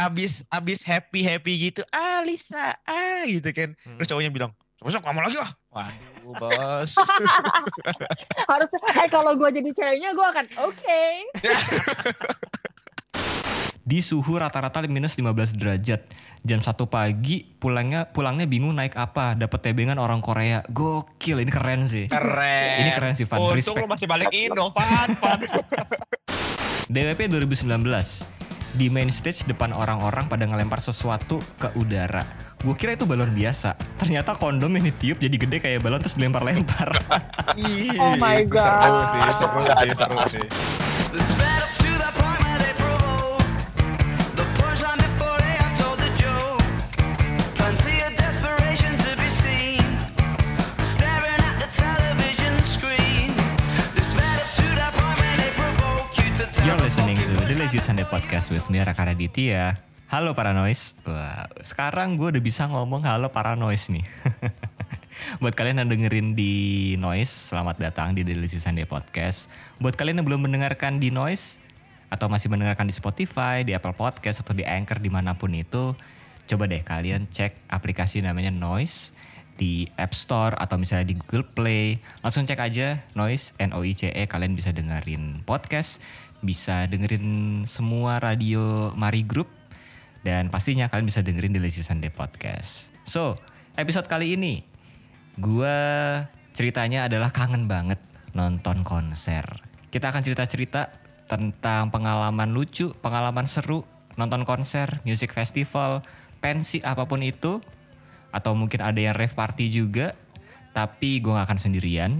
abis abis happy happy gitu ah Lisa ah gitu kan Hmm. terus cowoknya bilang besok kamu lagi ah waduh bos Harus eh kalau gue jadi ceweknya gue akan oke. Di suhu rata-rata minus 15 derajat. Jam 1 pagi pulangnya pulangnya bingung naik apa. Dapat tebengan orang Korea. Gokil, ini keren sih. keren Ini keren sih, Van. untung Respect. lu masih balik Indo Van Van DWP 2019. Di main stage depan orang-orang pada ngelempar sesuatu ke udara. Gue kira itu balon biasa. Ternyata kondom yang ditiup jadi gede kayak balon terus dilempar-lempar. Oh my Seru God. sih, seru sih, seru sih. Lazy Sunday Podcast with Mira Karaditya. Halo Paranois. Wah, sekarang gue udah bisa ngomong halo Paranois nih. Buat kalian yang dengerin di Noise, selamat datang di Lazy Sunday Podcast. Buat kalian yang belum mendengarkan di Noise, atau masih mendengarkan di Spotify, di Apple Podcast, atau di Anchor di mana pun itu, coba deh kalian cek aplikasi namanya Noise di App Store atau misalnya di Google Play. Langsung cek aja Noise, N-O-I-C-E, kalian bisa dengerin podcast, bisa dengerin semua radio Mari Group, dan pastinya kalian bisa dengerin di Lazy Sunday Podcast. So, episode kali ini, gue ceritanya adalah kangen banget nonton konser. Kita akan cerita-cerita tentang pengalaman lucu, pengalaman seru, nonton konser, music festival, pensi apa pun itu, atau mungkin ada yang rave party juga. Tapi gue gak akan sendirian.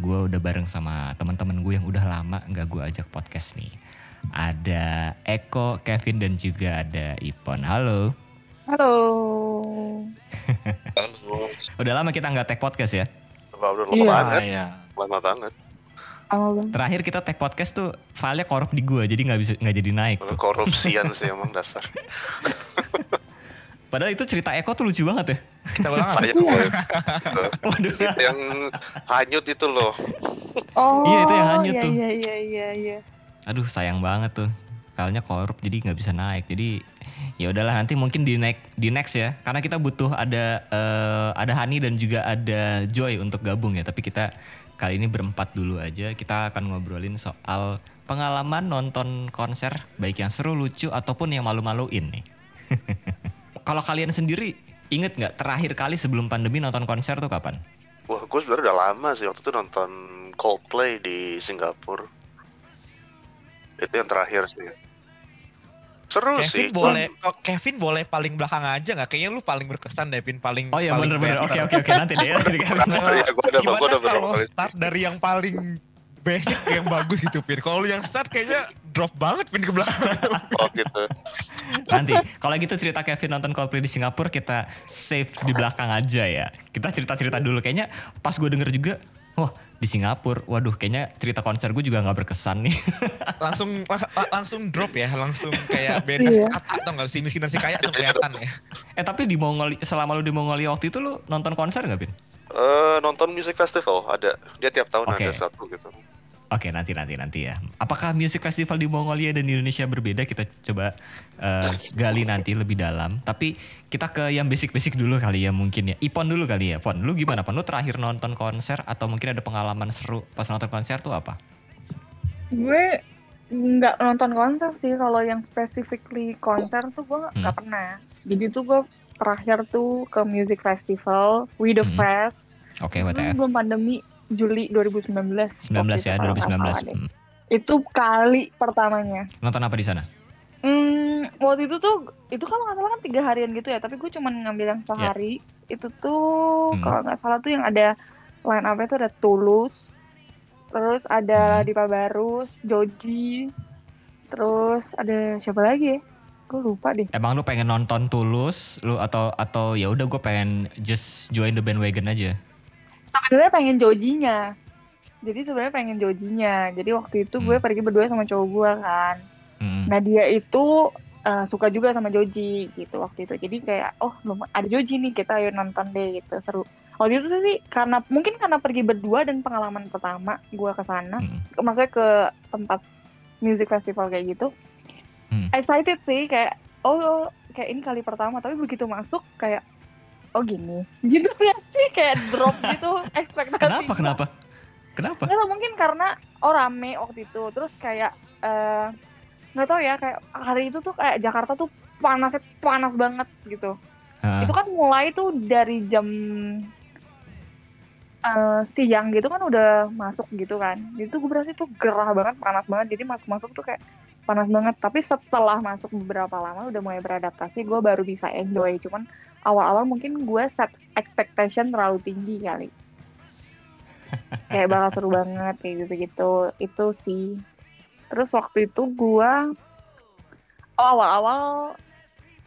Gue udah bareng sama teman-teman gue yang udah lama nggak gue ajak podcast nih. Ada Eko, Kevin dan juga ada Ipon. Halo. Halo. Halo. Udah lama kita nggak tag podcast ya. Udah lama Iya. banget. ya. Lama banget. Terakhir kita tag podcast tuh filenya korup di gua jadi nggak bisa nggak jadi naik tuh. Korupsian sih emang dasar. Padahal itu cerita Eko tuh lucu banget ya. kita ulang. Saya Waduh. itu yang hanyut itu loh. Oh. Iya, itu yang hanyut iya, tuh. Iya iya iya iya. Aduh sayang banget tuh. Filenya korup jadi nggak bisa naik. Jadi ya udahlah nanti mungkin di next di next ya. Karena kita butuh ada eh, ada Hani dan juga ada Joy untuk gabung ya. Tapi kita kali ini berempat dulu aja. Kita akan ngobrolin soal pengalaman nonton konser baik yang seru, lucu ataupun yang malu-maluin nih. Kalau kalian sendiri inget nggak terakhir kali sebelum pandemi nonton konser tuh kapan? Wah, gue sebenarnya udah lama sih waktu itu nonton Coldplay di Singapura. Itu yang terakhir sih. Seru sih. Kevin boleh kok Kevin boleh paling belakang aja nggak kayaknya lu paling berkesan Devin paling Oh iya bener-bener. Oke oke oke nanti deh. Iya, gimana kalau start dari yang paling basic yang bagus gitu Pin kalau lu yang start kayaknya drop banget Pin ke belakang Oh gitu. Nanti kalau gitu cerita Kevin nonton Coldplay di Singapura kita save di belakang aja ya. Kita cerita-cerita dulu kayaknya pas gue denger juga, wah di Singapura, waduh kayaknya cerita konser gue juga nggak berkesan nih. langsung la- la- langsung drop ya langsung kayak beda Iya. kata atau nggak si miskin dan si kaya tuh kelihatan ya eh tapi di Mongolia selama lu di Mongolia waktu itu lu nonton konser nggak Vin? Eh, nonton music festival ada. Dia tiap tahun Oke. ada satu gitu. Oke nanti nanti nanti ya. Apakah music festival di Mongolia dan di Indonesia berbeda? Kita coba eh, gali nanti lebih dalam. Tapi kita ke yang basic-basic dulu kali ya mungkin ya. Ipon dulu kali ya. Pon, lu gimana? Pon, lu terakhir nonton konser atau mungkin ada pengalaman seru pas nonton konser tuh apa? Gue nggak nonton konser sih kalau yang specifically konser tuh gue nggak Hmm. pernah. Jadi tuh gue terakhir tuh ke music festival We The Hmm. Fest. Oke, Itu WTF. belum pandemi Juli 2019. 19 waktu ya, itu kalau nggak 2019. salah deh. Hmm. Itu kali pertamanya. Nonton apa di sana? Hmm, waktu itu tuh itu kan nggak salah kan tiga harian gitu ya, tapi gue cuman ngambil yang sehari. Itu tuh Hmm. kalau nggak salah tuh yang ada line up itu ada Tulus, terus ada Hmm. Dipa Barus, Joji, terus ada siapa lagi ya? Gue lupa deh. Emang lu pengen nonton Tulus, lu atau atau ya udah gue pengen just join the bandwagon aja. Sebenarnya pengen Jojinya. Jadi sebenarnya pengen Jojinya. Jadi waktu itu gue Hmm. pergi berdua sama cowok gue kan. Hmm. Nah dia itu uh, suka juga sama Joji gitu waktu itu. Jadi kayak oh belum ada Joji nih kita ayo nonton deh gitu seru. Waktu itu sih karena mungkin karena pergi berdua dan pengalaman pertama gue ke sana, Hmm. maksudnya ke tempat music festival kayak gitu. Hmm. Excited sih kayak oh, oh, kayak ini kali pertama tapi begitu masuk kayak oh gini. Gitu ya sih? Kayak drop gitu ekspektasi. Kenapa kenapa? Kenapa? Nggak mungkin karena oh rame waktu itu. Terus kayak eh, nggak tahu ya kayak hari itu tuh kayak Jakarta tuh panasnya panas banget gitu. Hah. itu kan mulai tuh dari jam eh, siang gitu kan udah masuk gitu kan. Itu gue berasa tuh gerah banget panas banget. Jadi masuk masuk tuh kayak panas banget. Tapi setelah masuk beberapa lama udah mulai beradaptasi gue baru bisa enjoy. Cuman awal-awal mungkin gue set expectation terlalu tinggi kali. Kayak bakal seru banget kayak gitu-gitu. Itu sih. Terus waktu itu gue oh awal-awal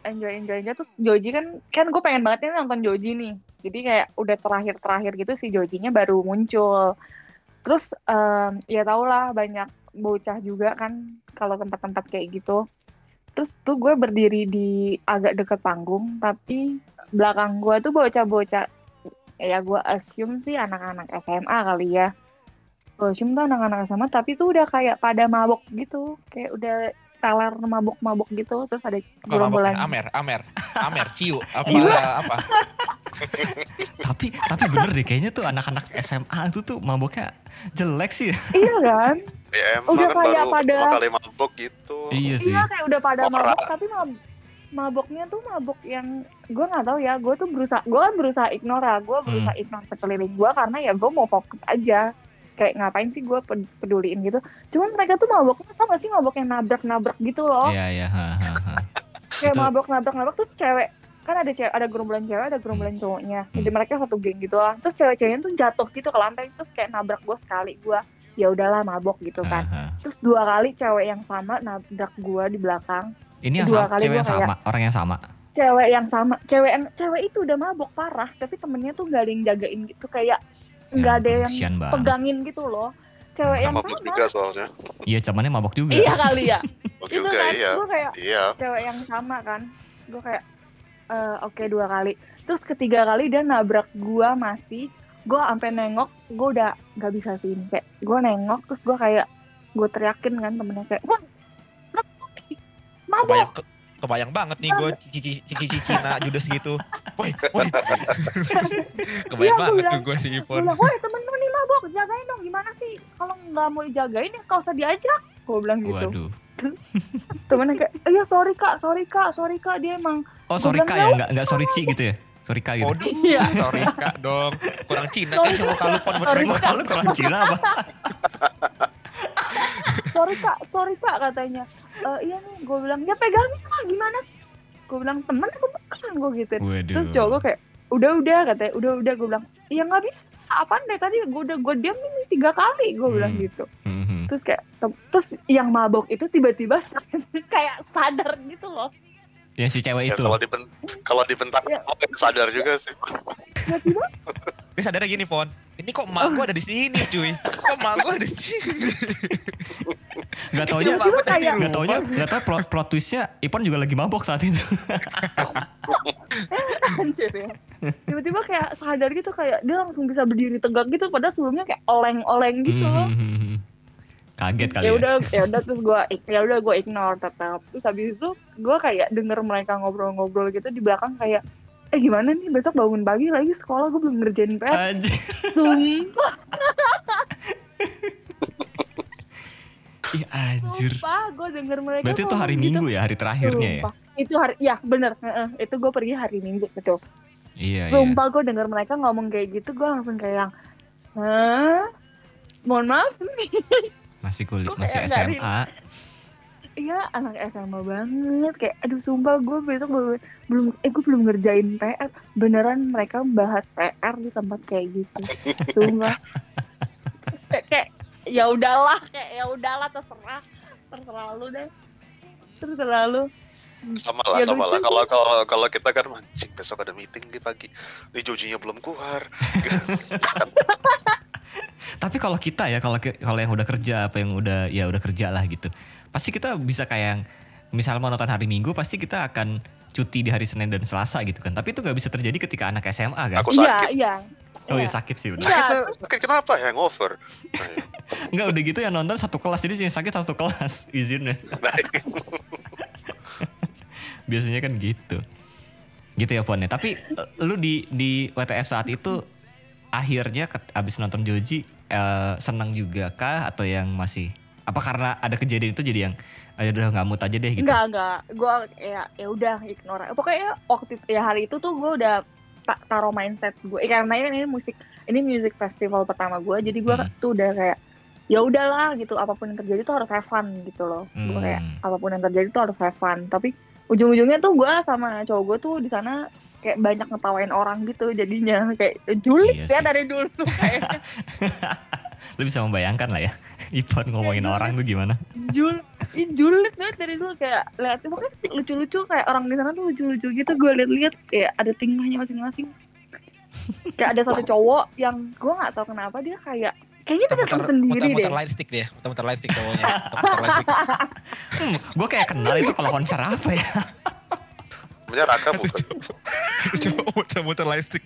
enjoy enjoy aja terus Joji kan kan gue pengen banget nih nonton Joji nih. Jadi kayak udah terakhir-terakhir gitu si Jojinya baru muncul. Terus em, ya tau lah banyak bocah juga kan kalau tempat-tempat kayak gitu terus tuh gue berdiri di agak deket panggung tapi belakang gue tuh bocah-bocah ya gue assume sih anak-anak SMA kali ya gue assume tuh anak-anak SMA tapi tuh udah kayak pada mabok gitu kayak udah teler mabok-mabok gitu terus ada gerombolan maboknya? Amer, Amer, Amer, Ciu, apa Iya. apa? Tapi tapi bener deh kayaknya tuh anak-anak SMA itu tuh maboknya jelek sih. iya kan Ya emang Udah kan kayak baru pada- pertama kali mabok gitu. iya sih. Iya kayak udah pada Norak. mabok tapi mab- maboknya tuh mabok yang gue nggak tahu ya gue tuh berusaha gue kan berusaha ignore ya gue berusaha ignore sekeliling gue karena ya gue mau fokus aja kayak ngapain sih gue peduliin gitu cuman mereka tuh maboknya tau gak sih mabok yang nabrak nabrak gitu loh Iya iya. ha, ha, ha. kayak mabok nabrak nabrak tuh cewek kan ada cewek ada gerombolan cewek ada gerombolan cowoknya jadi Hmm. mereka satu geng gitu lah terus cewek-ceweknya tuh jatuh gitu ke lantai terus kayak nabrak gue sekali gue ya udahlah mabok gitu kan Ha, ha. terus dua kali cewek yang sama nabrak gue di belakang Ini yang Dua sama, kali cewek gua yang sama, orang yang sama. cewek yang sama cewek yang cewek itu udah mabok parah tapi temennya tuh gak ada yang jagain gitu kayak nggak ada yang banget. pegangin gitu loh cewek yang mabok sama juga soalnya. Iya, zamannya mabok juga. iya kali ya itu juga kan iya. gue kayak Iya. cewek yang sama kan gue kayak eh, oke dua kali terus ketiga kali dia nabrak gue masih gue sampai nengok gue udah nggak bisa sih ini. Kayak gue nengok terus gue kayak gue teriakin kan temennya kayak wah mabok. Kebayang, ke- kebayang banget nih gue cici cici Cina judes gitu. Woi, woi. kebayang Iya, gua banget bilang- tuh gue si woi temen-temen nih mabok jagain dong gimana sih? Kalau nggak mau dijagain ya kau usah diajak. Gue bilang gitu. Waduh. temennya kayak iya sorry kak sorry kak sorry kak. Dia emang Oh, sorry kak "Ya? Ya, enggak enggak sorry Ci gitu ya. Sorry kak gitu. Waduh, Iya. sorry kak dong. Kurang Cina kan sama kalau pon. Lu kurang Cina apa? sorry kak sorry kak katanya "Eh, iya nih gue bilang ya pegangin lah gimana sih gue bilang temen apa bukan gue gitu Waduh. terus cowok gue kayak udah udah katanya udah udah gue bilang iya nggak bisa apaan deh tadi gue udah gue diam ini tiga kali gue bilang Hmm. gitu Mhm. terus kayak terus yang mabok itu tiba-tiba kayak sadar gitu loh Ya si cewek Ya, itu. kalau diben kalau dibentak Iya. oh, sadar juga sih. tiba-tiba Dia sadarnya gini, Pon. Ini kok emak gue ada di sini, cuy. Kok emak gue ada di sini? Enggak taunya gua di kayak- Gak taunya, gak tau plot, plot twistnya Ipon juga lagi mabok saat itu. anjir ya tiba-tiba kayak sadar gitu kayak dia langsung bisa berdiri tegak gitu padahal sebelumnya kayak oleng-oleng gitu loh Mhm. Kaget kali ya ya. udah ya udah terus gue ya udah gue ignore tetap terus habis itu gue kayak denger mereka ngobrol-ngobrol gitu di belakang kayak eh gimana nih besok bangun pagi lagi sekolah gue belum ngerjain PR Anjir. sumpah Ih anjir. sumpah gue denger mereka Berarti itu hari gitu. Minggu ya, hari terakhirnya ya? Sumpah. itu hari ya bener itu gue pergi hari Minggu betul Iya, iya. sumpah gue denger mereka ngomong kayak gitu gue langsung kayak yang Hah? mohon maaf nih Masih kulit, masih SMA. Iya anak SMA banget. Kayak aduh sumpah gue besok belum belum eh gue belum ngerjain PR beneran mereka bahas PR di tempat kayak gitu. Sumpah. Kayak, kayak ya udahlah kayak ya udahlah terserah. Terserah lu deh. Terserah lu Sama lah, Ya, sama lah. Kalau kalau kalau kita kan mancing besok ada meeting di pagi. Nih Jojinya belum keluar. Tapi kalau kita ya, kalau kalau yang udah kerja apa yang udah ya udah kerja lah gitu. Pasti kita bisa kayak yang misal mau nonton hari Minggu pasti kita akan cuti di hari Senin dan Selasa gitu kan. Tapi itu nggak bisa terjadi ketika anak SMA kan. Aku iya sakit. iya Oh iya. iya sakit sih udah. Iya. Sakit, sakit kenapa? Hangover. Enggak udah gitu yang nonton satu kelas jadi yang sakit satu kelas izinnya. Biasanya kan gitu. Gitu ya Pon ya. Tapi eh, lu di di WTF saat itu akhirnya abis nonton Joji eh, senang juga kah atau yang masih apa karena ada kejadian itu jadi yang ayo udah nggak mood aja deh gitu. Enggak, enggak. Gue ya ya udah ignore. Pokoknya waktu itu, ya hari itu tuh gue udah ta taruh mindset gue. Eh, karena ini, ini musik ini music festival pertama gue. Jadi gue Hmm. tuh udah kayak ya udahlah gitu. Apa pun yang terjadi tuh harus have fun gitu loh. Gue kayak Hmm. apa pun yang terjadi tuh harus have fun. Tapi ujung-ujungnya tuh gue sama cowok gue tuh di sana kayak banyak ngetawain orang gitu jadinya kayak Iya julid ya sih. dari dulu kayak Lu bisa membayangkan lah ya. Ipon ngomongin Iya, orang tuh gimana? jul ih, julid banget dari dulu kayak lihat pokoknya lucu-lucu kayak orang di sana tuh lucu-lucu gitu gue liat-liat kayak ada tingkahnya masing-masing kayak ada satu cowok yang gue nggak tahu kenapa dia kayak kayaknya dia datang sendiri muter, deh muter light stick dia. Muter, muter light stick cowoknya. Muter, muter light stick. Hmm, gue kayak kenal itu kalau konser apa ya? Namanya Raka bukan? Coba muter-muter light stick.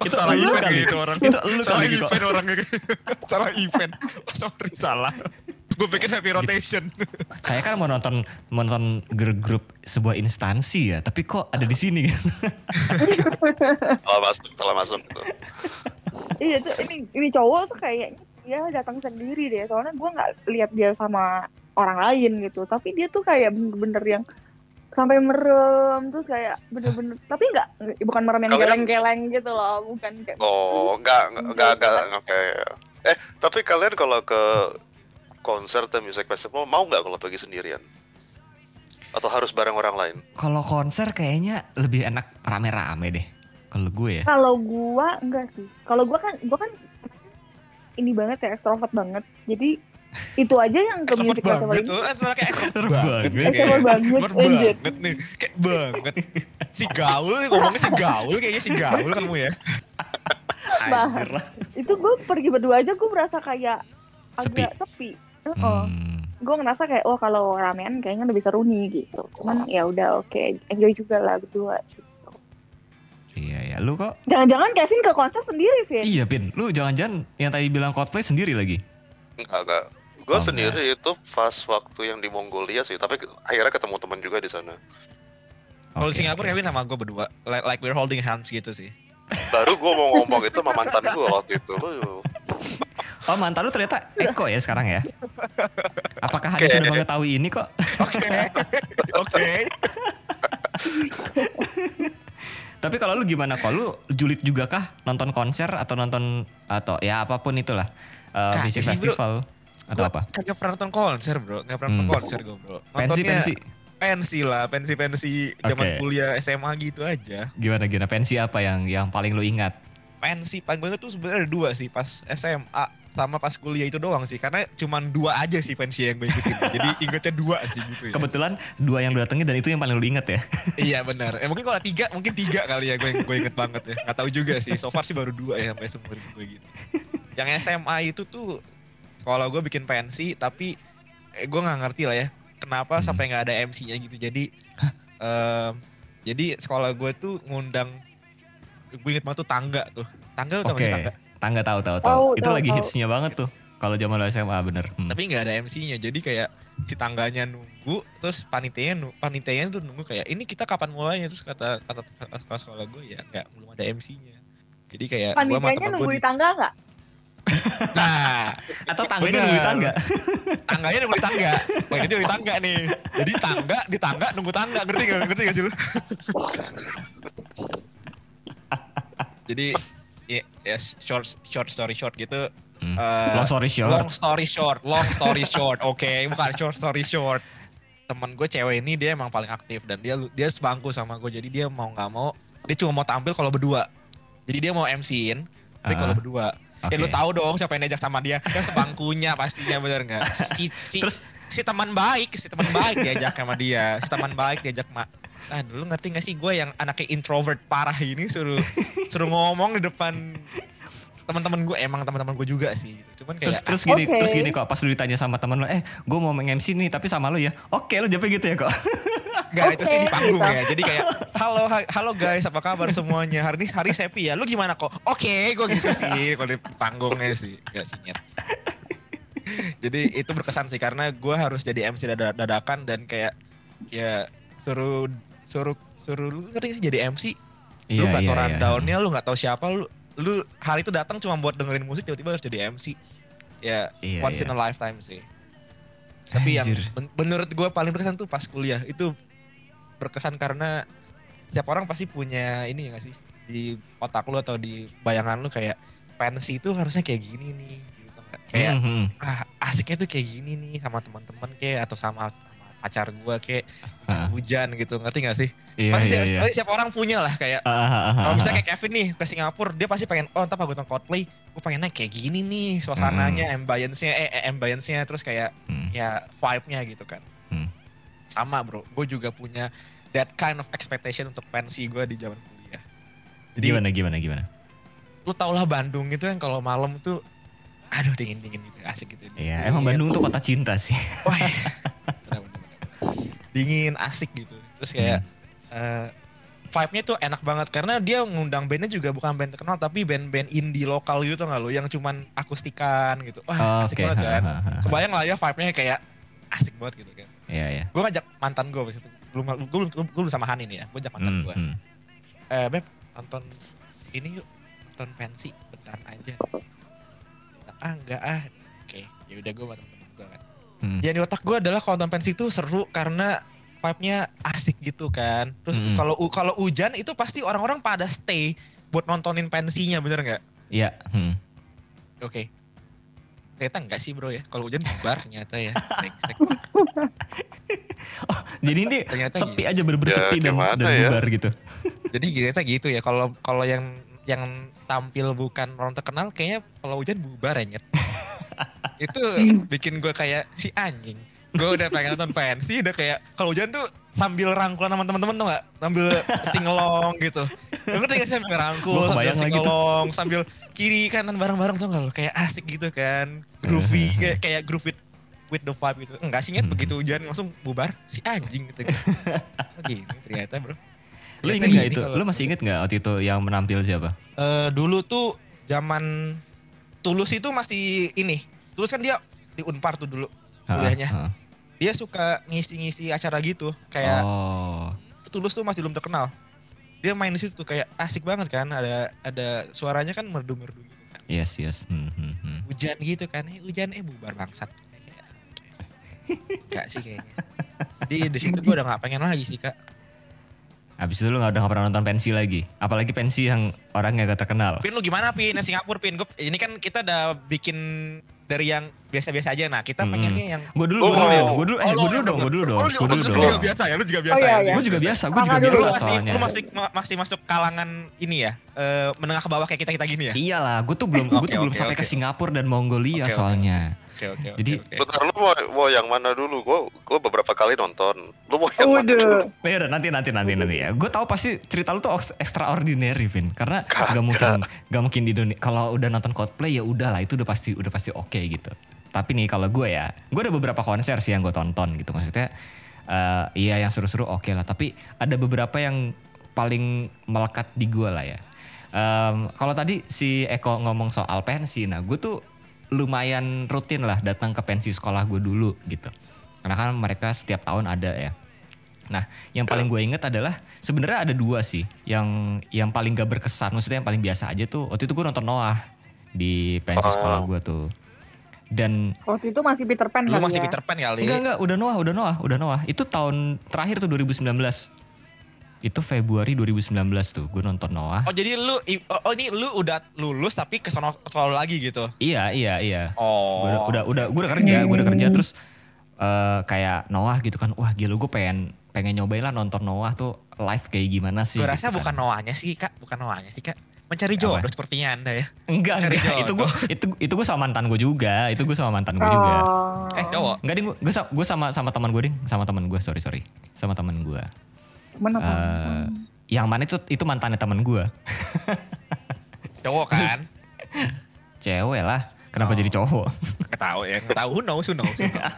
Oh, Itu salah event kali. gitu orang. Itu lu salah kali, kok. event orangnya. salah event. Oh, sorry, salah. Gue pikir happy rotation. Saya kan mau nonton mau nonton group sebuah instansi ya, tapi kok ada di sini. Salah masuk, salah masuk. Iya tuh ini ini cowok tuh kayaknya dia datang sendiri deh soalnya gue nggak lihat dia sama orang lain gitu tapi dia tuh kayak bener-bener yang sampai merem terus kayak bener-bener tapi nggak bukan merem yang Kalian- geleng-geleng gitu loh bukan kayak Oh, enggak, enggak, enggak, enggak, oke. Eh, tapi kalian kalau ke konser atau music festival mau nggak kalau pergi sendirian? Atau harus bareng orang lain? Kalau konser kayaknya lebih enak rame-rame deh. Kalau gue ya. Kalau gua enggak sih. Kalau gua kan gua kan ini banget ya ekstrovert banget. Jadi itu aja yang ke music festival ini. Oh, kayak Extrovert banget. banget. Extrovert banget, banget nih. Kayak banget. Si gaul nih ngomongnya si gaul. Kayaknya si gaul kamu ya. Anjir lah. Itu gua pergi berdua aja gua merasa kayak agak sepi. Heeh. Hmm. Gue ngerasa kayak oh kalau ramean kayaknya lebih seru nih gitu. Cuman ya udah oke, enjoy juga lah berdua. gitu. Iya ya, lu kok? Jangan-jangan Kevin ke konser sendiri, Vin? Iya Pin, lu jangan-jangan yang tadi bilang Coldplay sendiri lagi. Enggak, enggak. Gue Oh, sendiri itu pas waktu yang di Mongolia sih, tapi akhirnya ketemu teman juga di sana. Kalau Oke, di Singapura oke. Kevin sama gue berdua. Like, like we're holding hands gitu sih. Baru gue mau ngomong itu sama mantan gue waktu itu. Lu Oh mantan lu ternyata Eko ya sekarang ya? Apakah Hadi Oke. sudah mengetahui ini kok? Oke. Oke. Tapi kalau lu gimana kok? Lu julid juga kah nonton konser atau nonton atau ya apa pun itulah uh, Kagak music sih, bro. festival atau Gua apa? Kagak pernah nonton konser bro. Gak pernah nonton Hmm. konser gue bro. Pensi pensi Pensi lah. Pensi-pensi zaman Oke. kuliah SMA gitu aja. gimana gimana pensi apa yang yang paling lu ingat? Pensi paling banget tuh sebenarnya ada dua sih. Pas SMA sama pas kuliah itu doang sih. Karena cuman dua aja sih pensi yang gue ikutin. Jadi ingetnya dua sih gitu ya. Kebetulan dua yang lu datengin dan itu yang paling lu inget ya? iya benar. Eh, mungkin kalau tiga, mungkin tiga kali ya gue gue inget banget ya. Gak tahu juga sih. So far sih baru dua ya sampai seumur gue gitu. Yang SMA itu tuh kalau gue bikin pensi tapi eh, gue nggak ngerti lah ya kenapa Hmm. sampai nggak ada MC-nya gitu. Jadi em, jadi sekolah gue tuh ngundang gue inget banget tuh tangga tuh. Tangga tuh Oke. tangga. Tangga tahu tahu tahu. Tahu, Itu tahu, lagi tahu. hitsnya banget tuh. Kalau zaman lu SMA bener. Hmm. Tapi nggak ada MC-nya. Jadi kayak si tangganya nunggu terus panitianya panitianya tuh nunggu kayak ini kita kapan mulainya terus kata kata kata sekolah gue ya nggak belum ada MC-nya. Jadi kayak Panitianya temen nunggu di tangga nggak? Nah, Atau tangganya nunggu di tangga. tangganya nunggu di tangga. Wah ini di tangga nih. Jadi tangga di tangga nunggu tangga. Ngerti gak? Ngerti gak sih lu? Jadi ya yes, short short story short gitu. Hmm. eh, Long story short. Long story short, long story short. Oke, bukan short story short. Temen gue cewek ini dia emang paling aktif dan dia dia sebangku sama gue. Jadi dia mau nggak mau dia cuma mau tampil kalau berdua. Jadi dia mau MC-in tapi Ah, kalau berdua. Ya lu tahu dong siapa yang diajak sama dia. Kan sebangkunya pastinya bener nggak? Si, si, Terus si teman baik, si teman baik diajak sama dia. Si teman baik diajak mak. Ah dulu ngerti gak sih gue yang anaknya introvert parah ini suruh suruh ngomong di depan teman-teman gue emang teman-teman gue juga sih. Cuman terus kayak terus gini Oke. terus gini kok pas lu ditanya sama temen lu eh gue mau meng-MC nih tapi sama lu ya oke lu jawabnya gitu ya kok Enggak, itu sih di panggung gitu. ya. Jadi kayak, halo ha- halo guys, apa kabar semuanya? Hari ini hari Sepi ya. Lu gimana kok? Oke, gue gitu sih kalau di panggungnya sih. Enggak sih, nyet. Jadi itu berkesan sih karena gue harus jadi MC dada- dadakan dan kayak ya suruh suruh suruh lu ngerti jadi MC Iya, lu nggak iya, tahu iya. rundownnya lu nggak tahu siapa lu lu hari itu datang cuma buat dengerin musik tiba-tiba harus jadi MC ya Iya, once iya. in a lifetime sih. Tapi yang men- menurut gue paling berkesan tuh pas kuliah. Itu berkesan karena setiap orang pasti punya ini ya gak sih? Di otak lu atau di bayangan lu kayak pensi itu harusnya kayak gini nih gitu. Kayak Hmm, hmm. ah asiknya tuh kayak gini nih sama teman-teman kayak atau sama pacar gue kayak Ah. hujan gitu ngerti gak sih Iya, pasti iya, iya. pasti setiap orang punya lah kayak Ah, ah, ah, kalau misalnya kayak Kevin nih ke Singapura dia pasti pengen oh entar pas gue nonton Coldplay gue pengennya kayak gini nih suasananya ambience-nya eh eh, ambience-nya terus kayak Hmm. ya vibe-nya gitu kan Hmm. sama bro gue juga punya that kind of expectation untuk pensi gue di zaman kuliah jadi Gimana, gimana, gimana? lu tau lah Bandung itu yang kalau malam tuh aduh dingin dingin gitu asik gitu Iya, emang Bandung tuh kota cinta sih. Wah, bener. dingin asik gitu. Terus kayak eh, vibe-nya tuh enak banget. Karena dia ngundang bandnya juga bukan band terkenal tapi band-band indie lokal gitu tau gak lo? Yang cuman akustikan gitu. Wah asik Oke. banget kan? Kebayang lah ya vibe-nya kayak asik banget gitu kan. Iya, iya. gue ngajak mantan gue pas itu. Belum gue belum belum sama Hanin ya. Gue ngajak mantan Hmm, gue hmm. eh beb nonton ini yuk. Nonton pensi bentar aja. Ah enggak ah. Oke ya udah gue kan Hmm. ya di otak gue adalah kalau nonton pensi itu seru karena vibe-nya asik gitu kan terus Mm-mm. kalau u- kalau hujan itu pasti orang-orang pada stay buat nontonin pensinya bener nggak Iya. hmm. oke ternyata enggak sih bro ya kalau hujan bubar ternyata ya Brengsek. Jadi ini Ternyata sepi gitu. aja bener-bener Ya, sepi dan, dan ya? bubar gitu. jadi ternyata gitu ya kalau kalau yang yang tampil bukan orang terkenal kayaknya kalau hujan bubar ya Nyet. itu bikin gue kayak si anjing gue udah pengen nonton pensi udah kayak kalau hujan tuh sambil rangkulan sama teman-teman tuh gak sambil singelong gitu. Lu ngerti gak sih sambil rangkul sambil singelong sambil kiri kanan bareng-bareng tuh gak lo kayak asik gitu kan groovy kayak kayak groove with, with the vibe gitu. Enggak sih Nyet, Hmm. begitu hujan langsung bubar si anjing gitu Oh, gini ternyata bro Lu Ternyata inget gak itu? Lu masih inget gak waktu itu yang menampil siapa? Eh, dulu tuh zaman Tulus itu masih ini. Tulus kan dia di Unpar tuh dulu Ah, kuliahnya. ah. Dia suka ngisi-ngisi acara gitu. Kayak Oh. Tulus tuh masih belum terkenal. Dia main di situ tuh kayak asik banget kan. Ada ada suaranya kan merdu-merdu gitu kan. Yes, yes. Hmm, hmm, hmm. Hujan gitu kan. Eh, hujan eh bubar bangsat. Kayak, Enggak sih kayaknya. Di di situ gue udah gak pengen lagi sih kak. Abis itu lu gak udah gak pernah nonton pensi lagi? Apalagi pensi yang orangnya gak terkenal. Pin lu gimana Pin? Yang Singapura Pin. Gua, ini kan kita udah bikin dari yang biasa-biasa aja. Nah kita Mm-mm. pengennya yang Gue dulu, gue Oh. dulu, ya. gue dulu, eh, Oh, gue lu- dulu dong, gue dulu dong, Oh, gue lu, dulu lu dong. juga biasa ya, lu juga biasa Oh, iya, ya. iya. Gue juga biasa, gue juga biasa Lu masih, soalnya. lu masih ma- masih masuk kalangan ini ya, eh, menengah ke bawah kayak kita kita gini ya. Iyalah, gue tuh belum, gue tuh belum sampai ke. Singapura dan Mongolia soalnya. Oke oke. oke, Jadi- oke. Bentar, lu mau, mau yang mana dulu? Gue gue beberapa kali nonton. Lu mau yang mana dulu? Waduh. Ya udah nanti nanti nanti nanti ya. Gue tahu pasti cerita lu tuh ex- extraordinary, Vin. Karena gak mungkin gak mungkin di Indonesia. Kalau udah nonton Coldplay ya udah lah, itu udah pasti udah pasti oke gitu. Tapi nih kalau gue ya, gue ada beberapa konser sih yang gue tonton gitu. Maksudnya, eh iya yang seru-seru oke lah. Tapi ada beberapa yang paling melekat di gue lah ya. Em, kalau tadi si Eko ngomong soal pensi, nah gue tuh lumayan rutin lah datang ke pensi sekolah gue dulu gitu. Karena kan mereka setiap tahun ada ya. Nah, yang paling gue inget adalah sebenarnya ada dua sih yang yang paling gak berkesan. Maksudnya yang paling biasa aja tuh. Waktu itu gue nonton Noah di pensi Oh. sekolah gue tuh. Dan Waktu itu masih Peter Pan Lu kali masih ya. Peter Pan kali. enggak enggak udah Noah, udah Noah, udah Noah. Itu tahun terakhir tuh 2019. Itu Februari 2019 tuh gue nonton Noah. Oh jadi lu, oh, oh, ini lu udah lulus tapi ke sono lagi gitu. Iya, iya, iya. Oh. Gua udah udah gue udah kerja gue udah kerja terus eh, kayak Noah gitu kan wah gila gue pengen pengen nyobain lah nonton Noah tuh live kayak gimana sih Gue rasa gitu bukan kan. Noahnya sih kak, bukan Noahnya sih kak. Mencari Apa? jodoh sepertinya anda ya. enggak enggak jodoh. itu gue itu itu gue sama mantan gue juga itu gue sama mantan gue juga Oh. Eh cowok. enggak ding gue gue sama sama teman gue ding sama teman gue sorry sorry sama teman gue Eh, yang mana itu itu mantannya teman gue Cowok kan. cewek lah kenapa Oh. jadi cowok Nggak tahu ya, tahu. Who knows, who knows. who knows.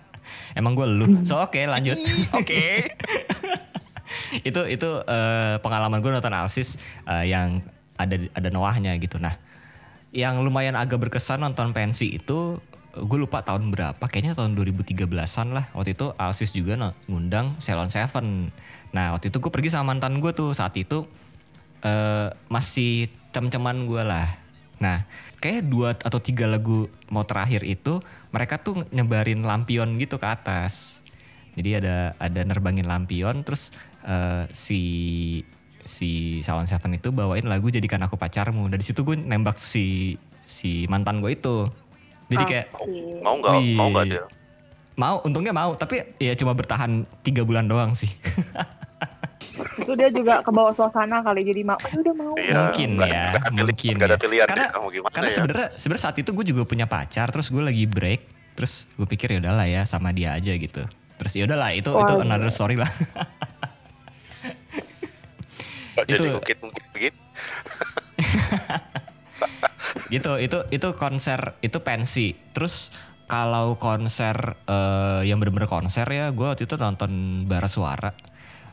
emang gue lu so oke lanjut Ih, Oke. itu itu eh, pengalaman gue nonton Alsis eh, yang ada ada Noahnya gitu. Nah, yang lumayan agak berkesan nonton pensi itu gue lupa tahun berapa, kayaknya tahun 2013-an lah. Waktu itu Alsis juga ngundang Salon Seven. Nah waktu itu gue pergi sama mantan gue tuh saat itu eh masih cem-ceman gue lah. Nah kayak dua atau tiga lagu mau terakhir itu mereka tuh nyebarin lampion gitu ke atas. Jadi ada ada nerbangin lampion terus eh, si si Salon Seven itu bawain lagu jadikan aku pacarmu. Dari situ gue nembak si si mantan gue itu. Jadi kayak Oke. Mau nggak? Mau nggak dia? mau untungnya mau tapi ya cuma bertahan tiga bulan doang sih. Itu dia juga ke bawah suasana kali jadi mau. "Oh, udah mau. Iya, mungkin nggak- ya, nggak ada pilihan- mungkin. nggak ada ya. pilihan Karena deh, kamu gimana karena ya? sebenarnya sebenarnya saat itu gue juga punya pacar, terus gue lagi break, terus gue pikir ya udahlah ya sama dia aja gitu. Terus ya udahlah itu Wah, itu another story lah. Jadi Itu- mungkin-mungkin begini. gitu itu itu konser itu pensi. Terus kalau konser eh, yang bener-bener konser ya, gue waktu itu nonton Bara Suara.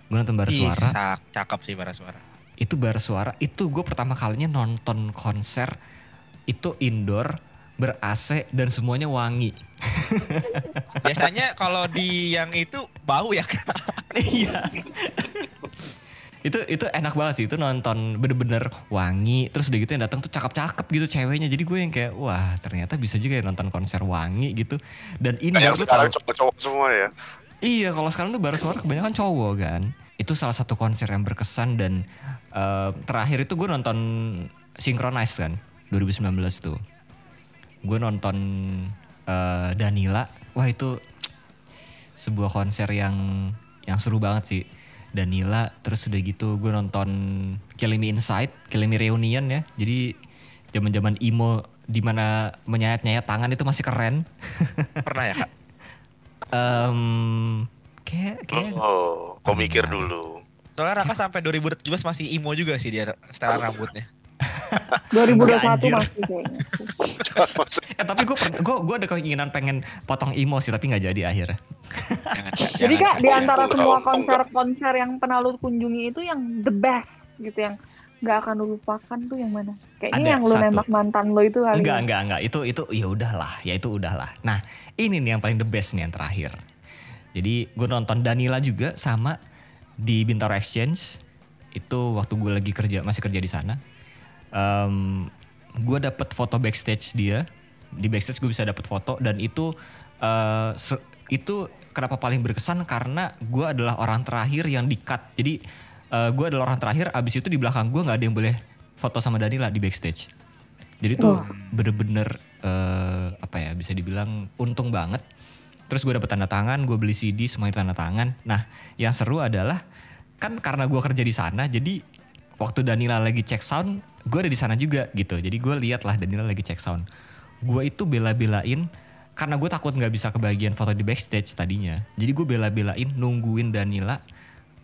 Gue nonton Bara Suara. cakep sih para suara. itu bar suara itu gue pertama kalinya nonton konser itu indoor ber AC dan semuanya wangi Biasanya kalau di yang itu bau ya kan? iya itu itu enak banget sih itu nonton bener-bener wangi terus udah gitu yang datang tuh cakep-cakep gitu ceweknya jadi gue yang kayak wah ternyata bisa juga ya nonton konser wangi gitu dan Nah, yang tuh sekarang cowok-cowok semua ya. Iya, kalau sekarang tuh baru suara kebanyakan cowok kan. Itu salah satu konser yang berkesan dan eh, terakhir itu gue nonton Synchronize kan, 2019 tuh. Gue nonton eh, Danila, wah itu sebuah konser yang yang seru banget sih. Danila, terus udah gitu gue nonton Killing Me Inside, Killing Me Reunion ya. Jadi zaman-zaman emo di mana menyayat-nyayat tangan itu masih keren. Pernah ya kak? Em kayak kayak Oh, kau mikir dulu. Soalnya Raka sampai 2017 masih emo juga sih dia setelan rambutnya. 2021 Anjir. masih kayaknya. Eh tapi gue gue gue ada keinginan pengen potong imo sih tapi nggak jadi akhirnya. Jangan, Jadi jangan, kak di antara semua konser-konser yang pernah lu kunjungi itu yang the best gitu yang nggak akan lu lupakan tuh yang mana? Kayaknya Ada yang lu satu. nembak mantan lo itu kali. Enggak ya. enggak enggak itu itu ya udahlah ya itu udahlah. Nah ini nih yang paling the best nih yang terakhir. Jadi gue nonton Danila juga sama di Bintaro Exchange itu waktu gue lagi kerja masih kerja di sana. Em gue dapet foto backstage dia. Di backstage gue bisa dapet foto dan itu eh, se- itu kenapa paling berkesan? Karena gue adalah orang terakhir yang di cut jadi gue adalah orang terakhir abis itu di belakang gue nggak ada yang boleh foto sama Danila di backstage. Jadi tuh bener-bener eh, apa ya bisa dibilang untung banget. Terus gue dapet tanda tangan gue beli CD semuanya tanda tangan. Nah yang seru adalah kan karena gue kerja di sana jadi waktu Danila lagi cek sound gue ada di sana juga gitu. Jadi gue lihat lah Danila lagi cek sound. Gue itu bela-belain karena gue takut nggak bisa kebagian foto di backstage tadinya. Jadi gue bela-belain nungguin Danila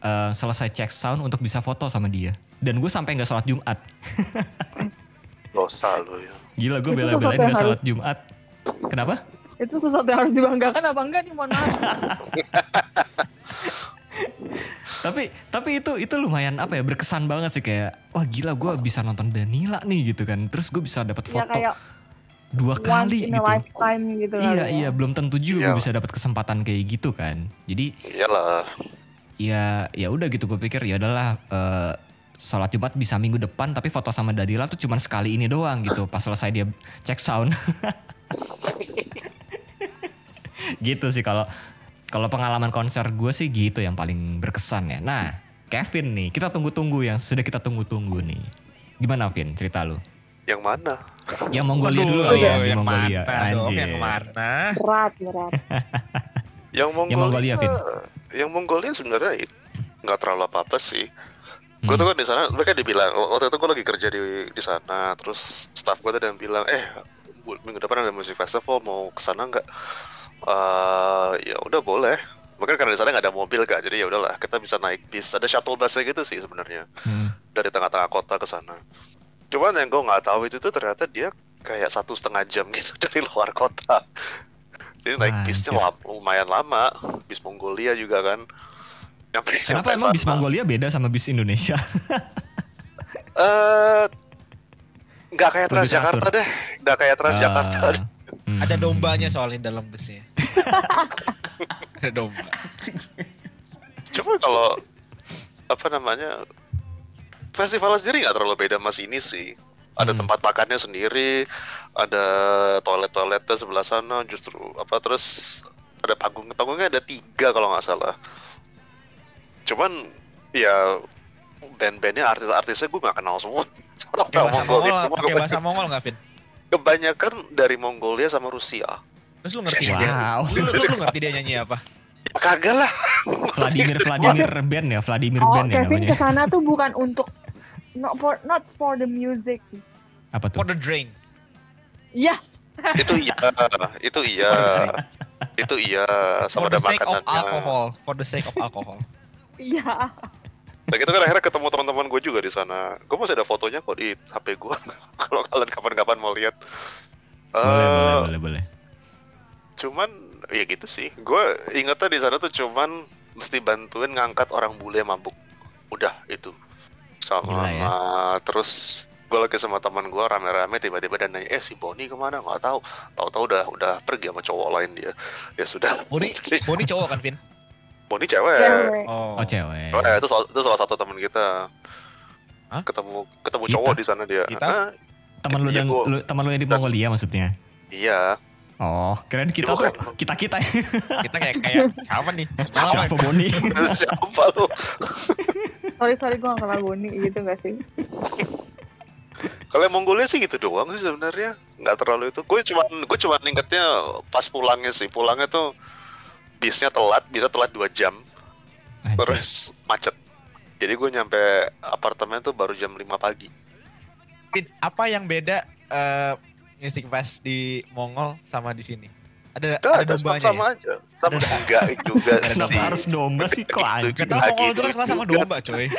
eh, selesai cek sound untuk bisa foto sama dia. Dan gue sampai nggak sholat Jumat. Dosa lu ya. gila gue bela-belain nggak harus- sholat Jumat. Kenapa? Itu sesuatu yang harus dibanggakan apa enggak nih? Mohon maaf. tapi tapi itu itu lumayan apa ya berkesan banget sih kayak wah gila gue bisa nonton Danila nih gitu kan terus gue bisa dapat ya foto kayak dua once kali in a gitu lifetime gitu iya kali iya ya. belum tentu juga Iya. gue bisa dapat kesempatan kayak gitu kan jadi Iyalah. ya ya udah gitu gue pikir ya adalah eh, sholat Jumat bisa minggu depan tapi foto sama Danila tuh cuma sekali ini doang gitu pas selesai dia cek sound gitu sih kalau kalau pengalaman konser gue sih gitu yang paling berkesan ya nah Kevin nih kita tunggu-tunggu yang sudah kita tunggu-tunggu nih gimana Vin cerita lu Yang mana? yang Mongolia dulu kali ya yang Mongolia dong, yang mana? Berat, berat. Yang Mongolia. Yang Mongolia, Vin. Yang Mongolia sebenarnya nggak terlalu apa-apa sih. Gue Hmm. tuh kan di sana, mereka dibilang waktu itu gue lagi kerja di di sana, terus staff gue tuh ada yang bilang, eh minggu depan ada musik festival, mau ke sana nggak? Eh ya udah boleh. Mungkin karena di sana nggak ada mobil kak, jadi ya udahlah kita bisa naik bis. Ada shuttle busnya gitu sih sebenarnya Hmm. dari tengah-tengah kota ke sana. Cuman yang gue nggak tahu itu tuh ternyata dia kayak satu setengah jam gitu dari luar kota. Jadi naik Wah, bisnya lumayan lama, bis Mongolia juga kan. Nyampe, kenapa nyampe emang bis sana. Mongolia beda sama bis Indonesia Eh, nggak kayak Transjakarta deh, nggak kayak Transjakarta. Deh. Hmm. Ada dombanya soalnya dalam busnya. ada domba. Cuma kalau apa namanya festival sendiri nggak terlalu beda mas ini sih. Ada Hmm. tempat makannya sendiri, ada toilet-toiletnya sebelah sana, justru apa terus ada panggung panggungnya ada tiga kalau nggak salah. Cuman ya band-bandnya artis-artisnya gue nggak kenal semua. Pakai bahasa Mongolia Mongol, semua, pakai bahasa Mongol nggak, Vin? kebanyakan dari Mongolia sama Rusia. Terus lu ngerti dia? Wow. Lu, lu, lu ngerti dia nyanyi apa? Kagak lah. Vladimir Vladimir band ya, Vladimir Oh, band ya Kevin namanya. ke sana tuh bukan untuk not for not for the music. Apa tuh? For the drain. Iya, itu iya, itu iya, itu iya For sama the ada sake of makanannya. alcohol. For the sake of alcohol. iya. Nah gitu kan akhirnya ketemu teman-teman gue juga di sana. Gue masih ada fotonya kok di HP gue. Kalau kalian kapan-kapan mau lihat. Boleh, Eh, boleh, boleh, boleh. Cuman ya gitu sih. Gue ingetnya di sana tuh cuman mesti bantuin ngangkat orang bule mabuk. Udah itu. Sama Gila ya. terus gue lagi sama teman gue rame-rame tiba-tiba dan nanya eh si Boni ke mana nggak tahu tahu-tahu udah udah pergi sama cowok lain dia ya sudah Boni, Boni cowok kan, Vin? Boni cewek, Cewek. Oh. Oh cewek. Oh, ya, itu, salah, itu salah satu teman kita Hah? ketemu ketemu Kita? cowok di sana dia Kita? Ah, Teman lu Iya, dan gua- lu, teman lu yang di Mongolia maksudnya. iya Oh, keren kita tuh kita kita Kita kayak kayak siapa nih? siapa Boni? siapa lu Sorry sorry gue gak kenal Boni gitu gak sih? Kalau Mongolia sih gitu doang sih sebenarnya, nggak terlalu itu. Gue cuman gue cuman ingetnya pas pulangnya sih, pulangnya tuh bisnya telat, bisa telat dua jam, Anjir. terus macet. Jadi gue nyampe apartemen tuh baru jam 5 pagi. Apa yang beda eh, Music Fest di Mongol sama di sini? Ada Gak ada ada dombanya sama ya? aja. Sama Ada- enggak juga Kenapa sih. harus domba sih kok tau Gak Mongol itu kan kenal sama juga. domba coy.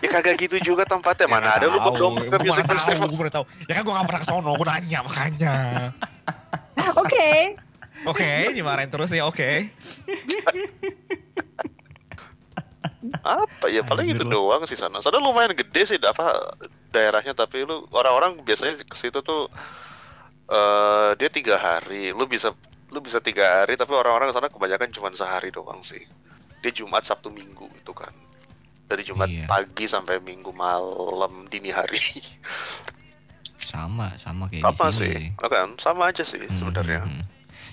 Ya kagak gitu juga tempatnya. Mana Ya, ada lu bawa domba ke music mana tahu, festival. Gue baru tahu. Ya kan gue gak pernah ke sono, gue nanya makanya. Oke. Oke, dimarahin terus ya, oke. apa ya paling Anjir itu lu. doang sih sana sana lumayan gede sih apa daerahnya tapi lu orang-orang biasanya ke situ tuh eh dia tiga hari lu bisa lu bisa tiga hari tapi orang-orang ke sana kebanyakan cuma sehari doang sih dia Jumat Sabtu Minggu itu kan dari Jumat Iya. pagi sampai Minggu malam dini hari Sama, sama kayak sini. sih kan sama aja sih Hmm, sebenarnya hmm, hmm.